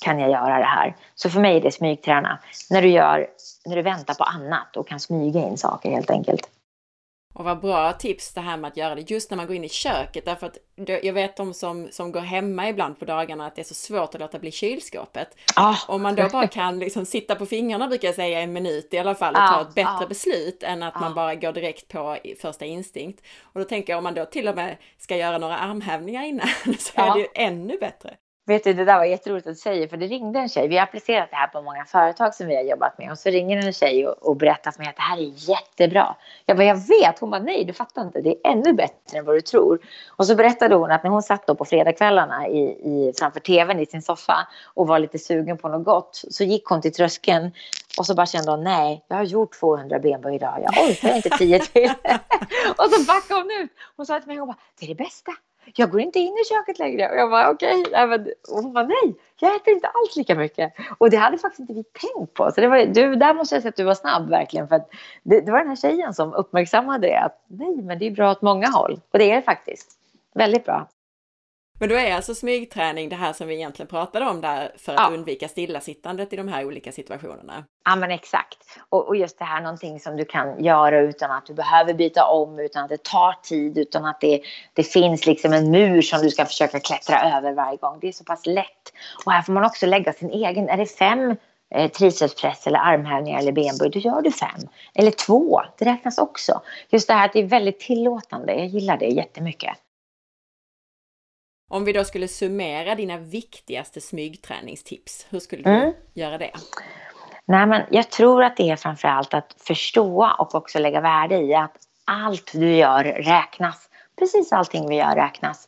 kan jag göra det här. Så för mig är det smygträna. När du, gör, när du väntar på annat och kan smyga in saker helt enkelt. Och vad bra tips det här med att göra det just när man går in i köket. Därför att jag vet de som, som går hemma ibland på dagarna att det är så svårt att låta bli kylskåpet. Ah. Om man då bara kan liksom sitta på fingrarna brukar jag säga en minut i alla fall och ah. ta ett bättre ah. beslut än att man bara går direkt på första instinkt. Och då tänker jag om man då till och med ska göra några armhävningar innan så är det ju ännu bättre. Vet du, det där var jätteroligt att säga för det ringde en tjej. Vi har applicerat det här på många företag som vi har jobbat med och så ringer en tjej och, och berättar för mig att det här är jättebra. Jag bara, jag vet. Hon bara, nej, du fattar inte. Det är ännu bättre än vad du tror. Och så berättade hon att när hon satt då på fredagskvällarna i, i, framför tvn i sin soffa och var lite sugen på något gott så gick hon till tröskeln och så bara kände hon, nej, jag har gjort 200 benböj idag. Jag orkar inte 10 till. och så backade hon ut. Hon sa till mig, hon bara, det är det bästa jag går inte in i köket längre. Och jag bara okej. Okay. hon bara nej, jag äter inte alls lika mycket. Och det hade faktiskt inte vi tänkt på. Så det var, du, där måste jag säga att du var snabb verkligen. För att det, det var den här tjejen som uppmärksammade det. Att nej, men det är bra åt många håll. Och det är det faktiskt. Väldigt bra. Men då är alltså smygträning det här som vi egentligen pratade om där för att ja. undvika stillasittandet i de här olika situationerna? Ja men exakt. Och, och, just det här någonting som du kan göra utan att du behöver byta om, utan att det tar tid, utan att det, det finns liksom en mur som du ska försöka klättra över varje gång. Det är så pass lätt. Och här får man också lägga sin egen. Är det fem eh, tricepspress eller armhävningar eller benböj, då gör du fem. Eller två, det räknas också. Just det här att det är väldigt tillåtande, jag gillar det jättemycket. Om vi då skulle summera dina viktigaste smygträningstips, hur skulle du mm. göra det? Nej, men jag tror att det är framför allt att förstå och också lägga värde i att allt du gör räknas. Precis allting vi gör räknas.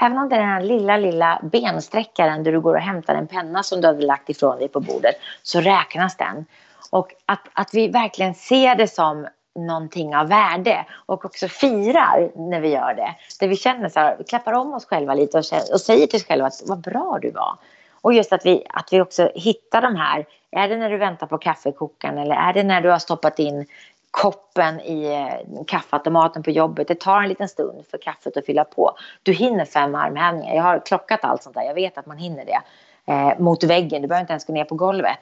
Även om det är den här lilla, lilla bensträckaren där du går och hämtar en penna som du har lagt ifrån dig på bordet, så räknas den. Och att, att vi verkligen ser det som någonting av värde och också firar när vi gör det. Där vi känner så här, vi klappar om oss själva lite och, och säger till oss själva att vad bra du var. Och just att vi, att vi också hittar de här, är det när du väntar på kaffekokaren eller är det när du har stoppat in koppen i eh, kaffeautomaten på jobbet. Det tar en liten stund för kaffet att fylla på. Du hinner fem armhävningar. Jag har klockat allt sånt där. Jag vet att man hinner det. Eh, mot väggen. Du behöver inte ens gå ner på golvet.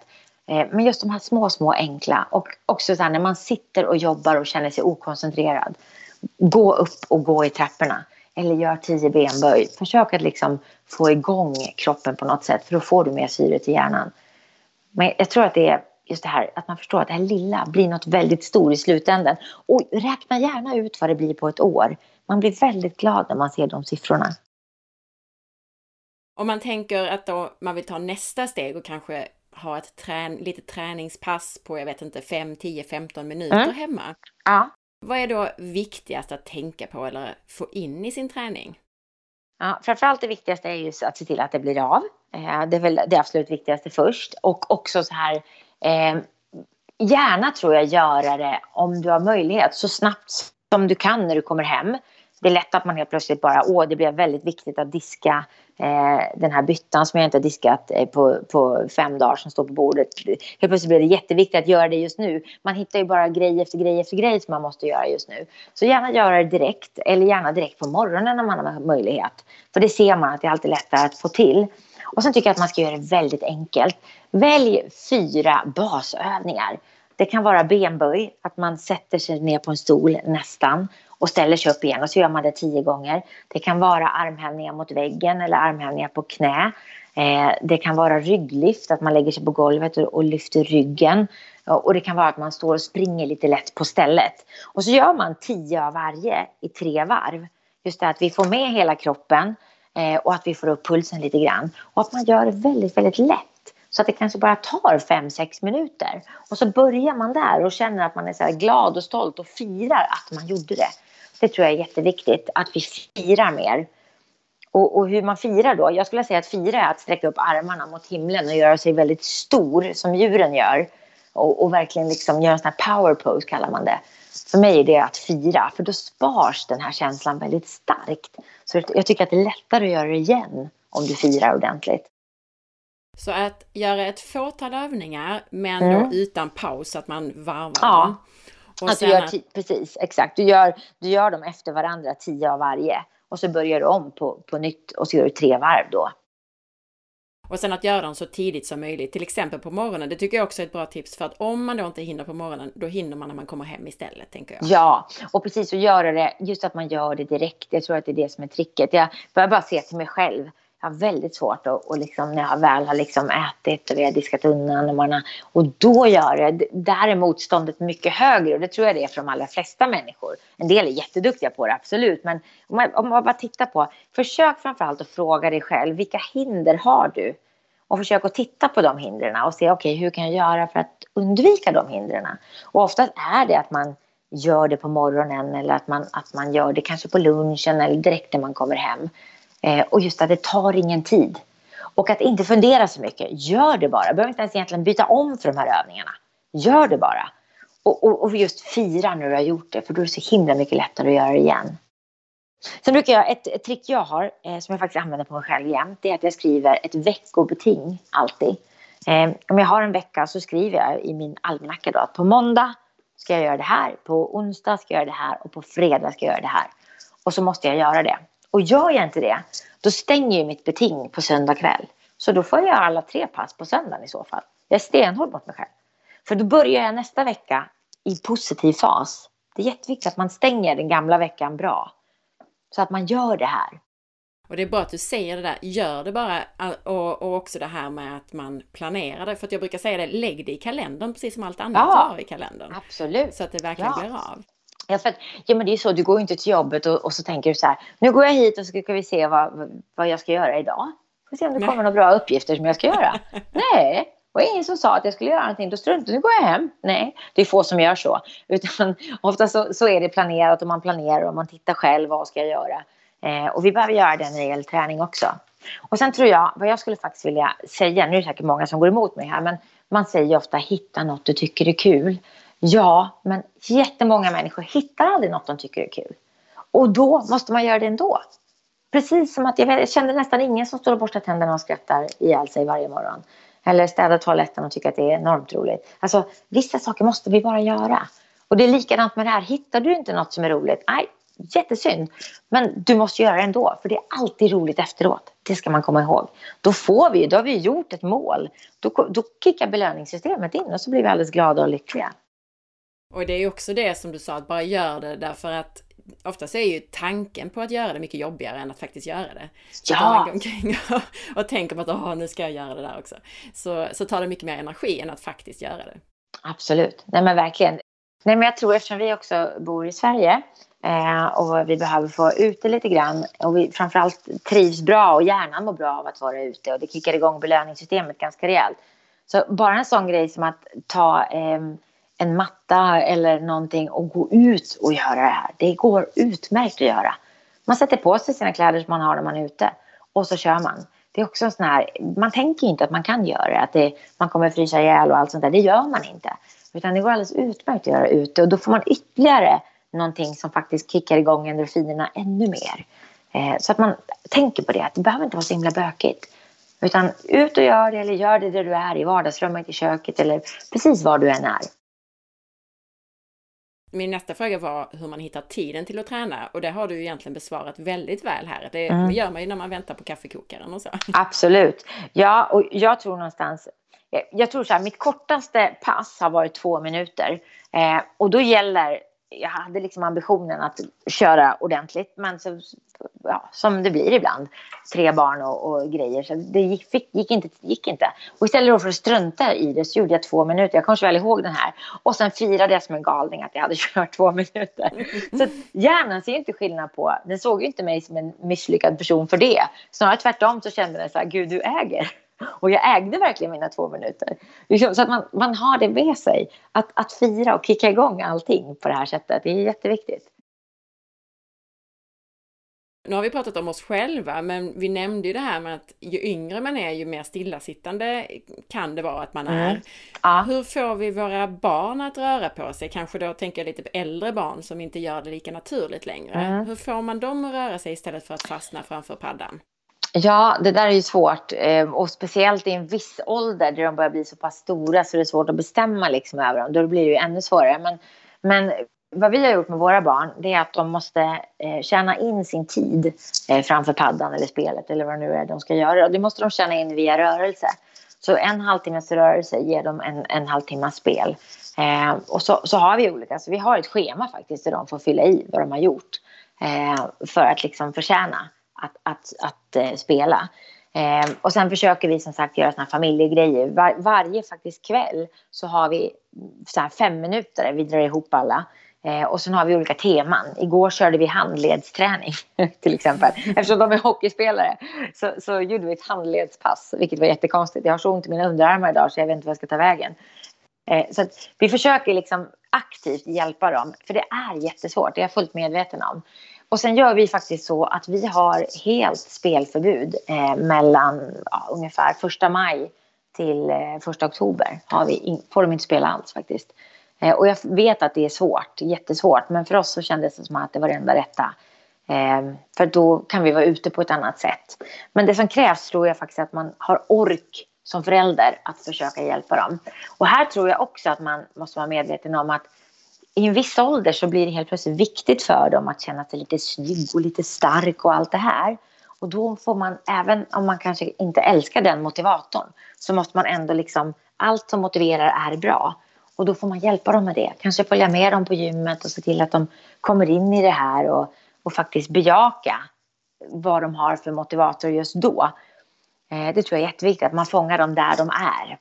Eh, men just de här små, små enkla och också så här, när man sitter och jobbar och känner sig okoncentrerad. Gå upp och gå i trapporna. eller gör tio benböj. Försök att liksom få igång kroppen på något sätt för då får du mer syre till hjärnan. Men jag tror att det är just det här att man förstår att det här lilla blir något väldigt stort i slutändan. Och räkna gärna ut vad det blir på ett år. Man blir väldigt glad när man ser de siffrorna. Om man tänker att då man vill ta nästa steg och kanske ha ett trän litet träningspass på, jag vet inte, 5, 10, 15 minuter mm. hemma. Ja. Vad är då viktigast att tänka på eller få in i sin träning? Ja, framförallt det viktigaste är ju att se till att det blir av. Eh, det är väl det absolut viktigaste först. Och också så här, eh, gärna tror jag göra det om du har möjlighet så snabbt som du kan när du kommer hem. Det är lätt att man helt plötsligt bara, åh det blev väldigt viktigt att diska eh, den här byttan som jag inte har diskat eh, på, på fem dagar som står på bordet. Helt plötsligt blir det jätteviktigt att göra det just nu. Man hittar ju bara grej efter grej efter grej som man måste göra just nu. Så gärna göra det direkt eller gärna direkt på morgonen om man har möjlighet. För det ser man att det är alltid lättare att få till. Och sen tycker jag att man ska göra det väldigt enkelt. Välj fyra basövningar. Det kan vara benböj, att man sätter sig ner på en stol nästan och ställer sig upp igen och så gör man det tio gånger. Det kan vara armhävningar mot väggen eller armhävningar på knä. Eh, det kan vara rygglyft, att man lägger sig på golvet och lyfter ryggen. Och det kan vara att man står och springer lite lätt på stället. Och så gör man tio av varje i tre varv. Just det att vi får med hela kroppen eh, och att vi får upp pulsen lite grann. Och att man gör det väldigt, väldigt lätt. Så att det kanske bara tar 5-6 minuter. Och så börjar man där och känner att man är så glad och stolt och firar att man gjorde det. Det tror jag är jätteviktigt, att vi firar mer. Och, och, hur man firar då? Jag skulle säga att fira är att sträcka upp armarna mot himlen och göra sig väldigt stor som djuren gör. Och, och verkligen liksom göra en sån här power pose kallar man det. För mig är det att fira, för då spars den här känslan väldigt starkt. Så jag tycker att det är lättare att göra det igen om du firar ordentligt. Så att göra ett fåtal övningar men mm. då utan paus, så att man varvar ja. Att du gör. Precis, exakt. Du gör, du gör dem efter varandra, tio av varje. Och så börjar du om på, på nytt och så gör du tre varv då. Och sen att göra dem så tidigt som möjligt, till exempel på morgonen. Det tycker jag också är ett bra tips för att om man då inte hinner på morgonen, då hinner man när man kommer hem istället, tänker jag. Ja, och precis att göra det, just att man gör det direkt. Jag tror att det är det som är tricket. Jag börjar bara se till mig själv jag har väldigt svårt att, och liksom, när jag väl har liksom ätit och vi har diskat undan och, man har, och då gör det, där är motståndet mycket högre och det tror jag det är för de allra flesta människor. En del är jätteduktiga på det, absolut, men om man, om man bara tittar på, försök framförallt att fråga dig själv, vilka hinder har du? Och försök att titta på de hindren och se, okej, okay, hur kan jag göra för att undvika de hindren? Och oftast är det att man gör det på morgonen eller att man, att man gör det kanske på lunchen eller direkt när man kommer hem. Eh, och just att det tar ingen tid. Och att inte fundera så mycket. Gör det bara. Du behöver inte ens egentligen byta om för de här övningarna. Gör det bara. Och, och, och just fira när du har gjort det. För då är det så himla mycket lättare att göra det igen. Sen brukar jag, ett, ett trick jag har, eh, som jag faktiskt använder på mig själv jämt, det är att jag skriver ett veckobeting alltid. Eh, om jag har en vecka så skriver jag i min almanacka då att på måndag ska jag göra det här, på onsdag ska jag göra det här och på fredag ska jag göra det här. Och så måste jag göra det. Och gör jag inte det, då stänger ju mitt beting på söndag kväll. Så då får jag göra alla tre pass på söndagen i så fall. Jag är stenhård mot mig själv. För då börjar jag nästa vecka i positiv fas. Det är jätteviktigt att man stänger den gamla veckan bra. Så att man gör det här. Och det är bra att du säger det där, gör det bara och, och också det här med att man planerar det. För att jag brukar säga det, lägg det i kalendern precis som allt annat ja, har i kalendern. Absolut. Så att det verkligen ja. blir av. Ja, för att, ja, men det är så, du går ju inte till jobbet och, och, så tänker du så här, nu går jag hit och så ska vi se vad, vad jag ska göra idag. Får se om det kommer några bra uppgifter som jag ska göra. Nej, och ingen som sa att jag skulle göra någonting, då struntade nu går jag hem. Nej, det är få som gör så. Utan ofta så, så är det planerat och man planerar och man tittar själv, vad ska jag göra? Eh, och vi behöver göra det när det gäller träning också. Och sen tror jag, vad jag skulle faktiskt vilja säga, nu är det säkert många som går emot mig här, men man säger ofta hitta något du tycker är kul. Ja, men jättemånga människor hittar aldrig något de tycker är kul. Och då måste man göra det ändå. Precis som att jag, känner kände nästan ingen som står och borstar tänderna och skrattar ihjäl sig varje morgon. Eller städar toaletten och tycker att det är enormt roligt. Alltså, vissa saker måste vi bara göra. Och det är likadant med det här. Hittar du inte något som är roligt, nej, jättesynd. Men du måste göra det ändå, för det är alltid roligt efteråt. Det ska man komma ihåg. Då får vi, då har vi gjort ett mål. Då, då kickar belöningssystemet in och så blir vi alldeles glada och lyckliga. Och det är också det som du sa, att bara gör det därför att oftast är ju tanken på att göra det mycket jobbigare än att faktiskt göra det. Ja! Man går omkring och, och tänker på att Åh, nu ska jag göra det där också. Så, så tar det mycket mer energi än att faktiskt göra det. Absolut, nej men verkligen. Nej men jag tror eftersom vi också bor i Sverige eh, och vi behöver få ute lite grann och vi framförallt trivs bra och hjärnan mår bra av att vara ute och det kickar igång belöningssystemet ganska rejält. Så bara en sån grej som att ta eh, en matta eller någonting och gå ut och göra det här. Det går utmärkt att göra. Man sätter på sig sina kläder som man har när man är ute och så kör man. Det är också en sån här, man tänker inte att man kan göra det, att det, man kommer frysa ihjäl och allt sånt där. Det gör man inte. Utan det går alldeles utmärkt att göra ute och då får man ytterligare någonting som faktiskt kickar igång endorfinerna ännu mer. Eh, så att man tänker på det, att det behöver inte vara så himla bökigt. Utan ut och gör det eller gör det där du är i vardagsrummet, i köket eller precis var du än är. Min nästa fråga var hur man hittar tiden till att träna och det har du egentligen besvarat väldigt väl här. Det, mm. gör man ju när man väntar på kaffekokaren och så. Absolut. Ja, och jag tror någonstans jag tror så här, mitt kortaste pass har varit två minuter. Eh, och då gäller jag hade liksom ambitionen att köra ordentligt, men så, ja, som det blir ibland, tre barn och, och grejer, så det gick, fick, gick, inte, gick inte. Och istället för att strunta i det så gjorde jag två minuter, jag kommer så väl ihåg den här. Och sen firade jag som en galning att jag hade kört två minuter. Så hjärnan ser inte skillnad på, den såg ju inte mig som en misslyckad person för det. Snarare tvärtom så kände den så här, gud du äger. Och jag ägde verkligen mina två minuter. Liksom, så att man, man har det med sig. Att, att fira och kicka igång allting på det här sättet. Det är jätteviktigt. Nu har vi pratat om oss själva, men vi nämnde ju det här med att ju yngre man är, ju mer stillasittande kan det vara att man är. Mm. Ja. Hur får vi våra barn att röra på sig? Kanske då tänker jag lite på äldre barn som inte gör det lika naturligt längre. Mm. Hur får man dem att röra sig istället för att fastna framför paddan? Ja, det där är ju svårt. Eh, och speciellt i en viss ålder där de börjar bli så pass stora så det är svårt att bestämma liksom över dem. Då blir det ju ännu svårare. Men, men vad vi har gjort med våra barn det är att de måste eh, tjäna in sin tid eh, framför paddan eller spelet eller vad det nu är de ska göra. Och det måste de tjäna in via rörelse. Så en halvtimmes rörelse ger dem en, en halvtimmas spel. Eh, och så, så har vi olika, så vi har ett schema faktiskt där de får fylla i vad de har gjort. Eh, för att liksom förtjäna att, att, att eh, spela. Eh, och sen försöker vi som sagt göra såna familjegrejer. Var, varje faktiskt kväll så har vi så här fem minuter, vi drar ihop alla. Eh, och sen har vi olika teman. Igår körde vi handledsträning till exempel. Eftersom de är hockeyspelare så, så gjorde vi ett handledspass, vilket var jättekonstigt. Jag har så ont i mina underarmar idag så jag vet inte vad jag ska ta vägen. Eh, så vi försöker liksom aktivt hjälpa dem, för det är jättesvårt, det är jag fullt medveten om. Och sen gör vi faktiskt så att vi har helt spelförbud eh, mellan ja, ungefär första maj till eh, första oktober. Har vi in, får de inte spela alls faktiskt. Eh, och jag vet att det är svårt, jättesvårt, men för oss så kändes det som att det var det enda rätta. Eh, för då kan vi vara ute på ett annat sätt. Men det som krävs tror jag faktiskt att man har ork som förälder att försöka hjälpa dem. Och här tror jag också att man måste vara medveten om att i en viss ålder så blir det helt plötsligt viktigt för dem att känna sig lite snygg och lite stark och allt det här. Och då får man, även om man kanske inte älskar den motivatorn, så måste man ändå liksom, allt som motiverar är bra. Och då får man hjälpa dem med det. Kanske följa med dem på gymmet och se till att de kommer in i det här och, och faktiskt bejaka vad de har för motivator just då. Eh, det tror jag är jätteviktigt, att man fångar dem där de är.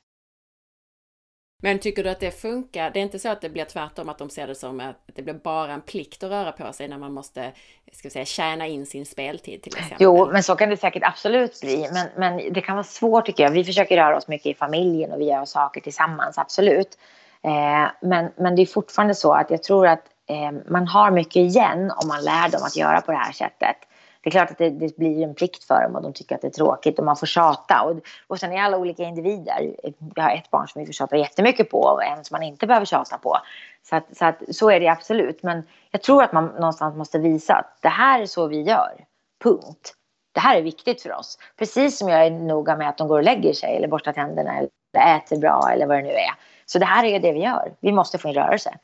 Men tycker du att det funkar? Det är inte så att det blir tvärtom, att de ser det som att det blir bara en plikt att röra på sig när man måste, ska vi säga, tjäna in sin speltid till exempel? Jo, men så kan det säkert absolut bli. Men, men det kan vara svårt tycker jag. Vi försöker röra oss mycket i familjen och vi gör saker tillsammans, absolut. Eh, men, men det är fortfarande så att jag tror att eh, man har mycket igen om man lär dem att göra på det här sättet det är klart att det, det, blir en plikt för dem och de tycker att det är tråkigt och man får tjata. Och, och sen är alla olika individer. Jag har ett barn som vi får tjata jättemycket på och en som man inte behöver tjata på. Så, att, så, att, så är det absolut. Men jag tror att man någonstans måste visa att det här är så vi gör. Punkt. Det här är viktigt för oss. Precis som jag är noga med att de går och lägger sig eller borstar tänderna eller äter bra eller vad det nu är. Så det här är det vi gör. Vi måste få in rörelse.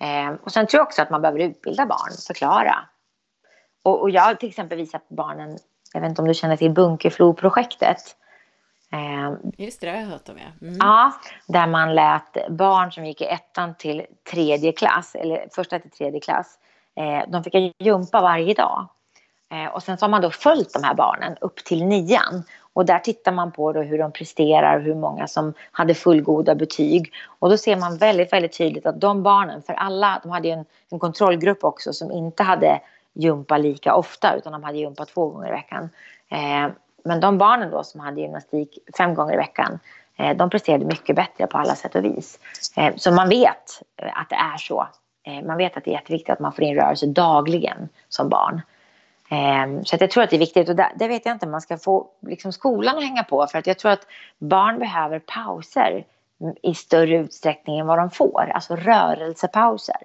Eh, och sen tror jag också att man behöver utbilda barn, förklara och, och jag har till exempel visat barnen, jag vet inte om du känner till Bunkerflo-projektet. Eh, Just det, det har jag hört om ja. Mm. Ja, där man lät barn som gick i ettan till tredje klass, eller första till tredje klass, Eh, de fick jumpa varje dag. Eh, och sen så har man då följt de här barnen upp till nian. Och där tittar man på hur de presterar och hur många som hade fullgoda betyg. Och då ser man väldigt, väldigt tydligt att de barnen, för alla, de hade ju en, en kontrollgrupp också som inte hade gympa lika ofta utan de hade gympa två gånger i veckan. Eh, men de barnen då som hade gymnastik fem gånger i veckan, eh, de presterade mycket bättre på alla sätt och vis. Eh, så man vet eh, att det är så. Eh, man vet att det är jätteviktigt att man får in rörelse dagligen som barn. Eh, så att jag tror att det är viktigt och det, vet jag inte om man ska få liksom skolan att hänga på för att jag tror att barn behöver pauser i större utsträckning än vad de får, alltså rörelsepauser.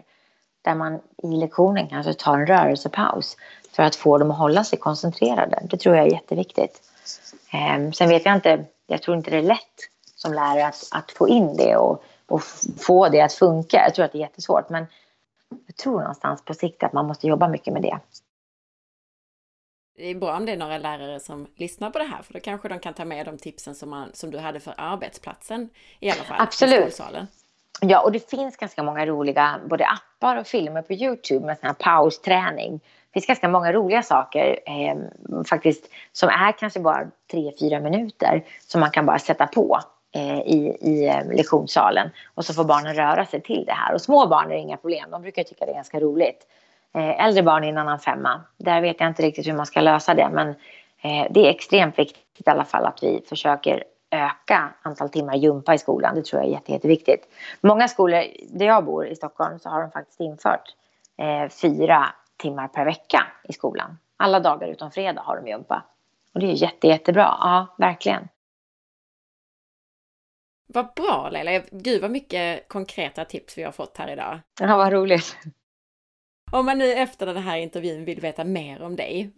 Där man i lektionen kanske tar en rörelsepaus för att få dem att hålla sig koncentrerade. Det tror jag är jätteviktigt. Ehm, sen vet jag inte, jag tror inte det är lätt som lärare att, att få in det och, och få det att funka. Jag tror att det är jättesvårt men jag tror någonstans på sikt att man måste jobba mycket med det det är bra om det är några lärare som lyssnar på det här, för då kanske de kan ta med de tipsen som, man, som du hade för arbetsplatsen i alla fall. Absolut. Ja, och det finns ganska många roliga både appar och filmer på Youtube med sån här pausträning. Det finns ganska många roliga saker eh, faktiskt som är kanske bara tre fyra minuter som man kan bara sätta på eh, i, i eh, lektionssalen och så får barnen röra sig till det här. Och små barn är inga problem, de brukar tycka det är ganska roligt. Eh, äldre barn är en annan femma. Där vet jag inte riktigt hur man ska lösa det men eh, det är extremt viktigt i alla fall att vi försöker öka antal timmar jumpa i skolan. Det tror jag är jätte, jätteviktigt. Många skolor där jag bor i Stockholm så har de faktiskt infört eh, fyra timmar per vecka i skolan. Alla dagar utom fredag har de jumpa. Och det är jätte, jättebra. Ja, verkligen. Vad bra Leila! Gud vad mycket konkreta tips vi har fått här idag. Ja, vad roligt. Om man nu efter den här intervjun vill veta mer om dig,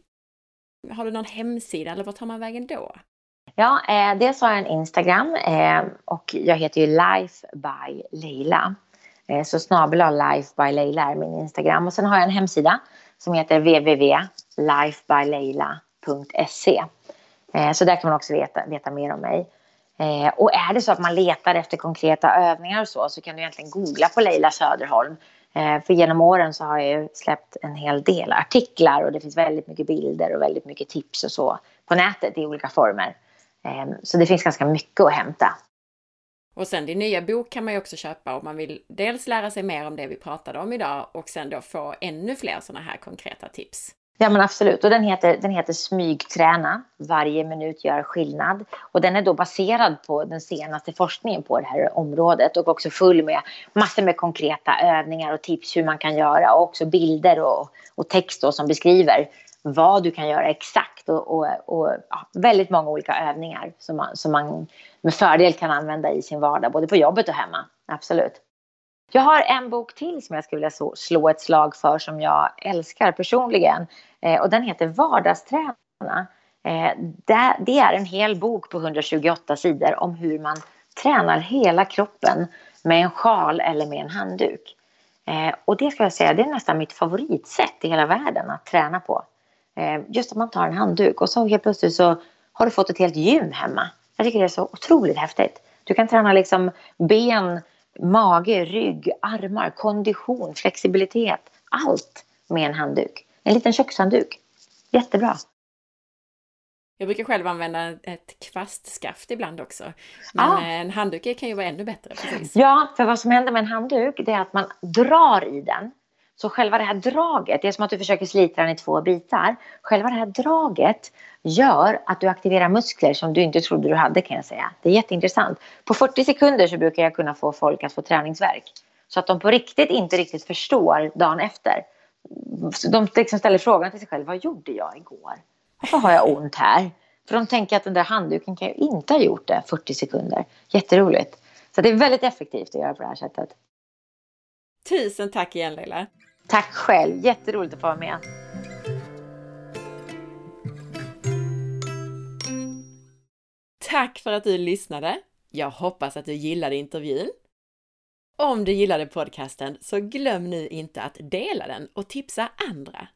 har du någon hemsida eller vad tar man vägen då? Ja, eh, dels har jag en Instagram eh, och jag heter ju Life by Leila. Eh, så snabel Life by Leila är min Instagram och sen har jag en hemsida som heter www.lifebyleila.se. Eh, så där kan man också veta, veta mer om mig. Eh, och är det så att man letar efter konkreta övningar och så så kan du egentligen googla på Leila Söderholm Eh, för genom åren så har jag släppt en hel del artiklar och det finns väldigt mycket bilder och väldigt mycket tips och så på nätet i olika former. Ehm, så det finns ganska mycket att hämta. Och sen din nya bok kan man ju också köpa om man vill dels lära sig mer om det vi pratade om idag och sen då få ännu fler sådana här konkreta tips. Ja men absolut och den heter, den heter Smygträna, varje minut gör skillnad. Och den är då baserad på den senaste forskningen på det här området och också full med massor med konkreta övningar och tips hur man kan göra och också bilder och, och text då som beskriver vad du kan göra exakt och, och, och ja, väldigt många olika övningar som man, som man med fördel kan använda i sin vardag både på jobbet och hemma. Absolut. Jag har en bok till som jag skulle vilja slå ett slag för som jag älskar personligen. Eh, och den heter Vardagsträna. Eh, det är en hel bok på 128 sidor om hur man tränar hela kroppen med en sjal eller med en handduk. Eh, och det ska jag säga, det är nästan mitt favoritsätt i hela världen att träna på. Just att man tar en handduk och så helt plötsligt så har du fått ett helt gym hemma. Jag tycker det är så otroligt häftigt. Du kan träna liksom ben, mage, rygg, armar, kondition, flexibilitet. Allt med en handduk. En liten kökshandduk. Jättebra. Jag brukar själv använda ett kvastskaft ibland också. Men ah. en handduk kan ju vara ännu bättre. Precis. Ja, för vad som händer med en handduk det är att man drar i den. Så själva det här draget, det är som att du försöker slita den i två bitar. Själva det här draget gör att du aktiverar muskler som du inte trodde du hade kan jag säga. Det är jätteintressant. På 40 sekunder så brukar jag kunna få folk att få träningsverk. Så att de på riktigt inte riktigt förstår dagen efter. De liksom ställer frågan till sig själva, vad gjorde jag igår? Varför har jag ont här? För de tänker att den där handduken kan ju inte ha gjort det 40 sekunder. Jätteroligt. Så det är väldigt effektivt att göra på det här sättet. Tusen tack igen Leila. Tack själv. Jätteroligt att få vara med. Tack för att du lyssnade! Jag hoppas att du gillade intervjun. Om du gillade podcasten så glöm nu inte att dela den och tipsa andra.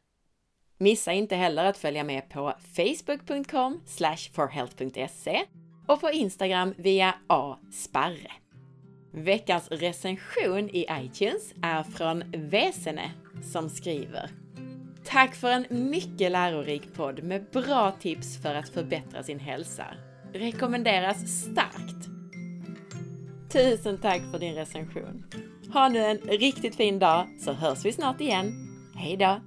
Missa inte heller att följa med på facebook.com forhealth.se och på Instagram via asparre. Veckans recension i iTunes är från Vesene som skriver Tack för en mycket lärorik podd med bra tips för att förbättra sin hälsa. Rekommenderas starkt! Tusen tack för din recension! Ha nu en riktigt fin dag så hörs vi snart igen. Hejdå!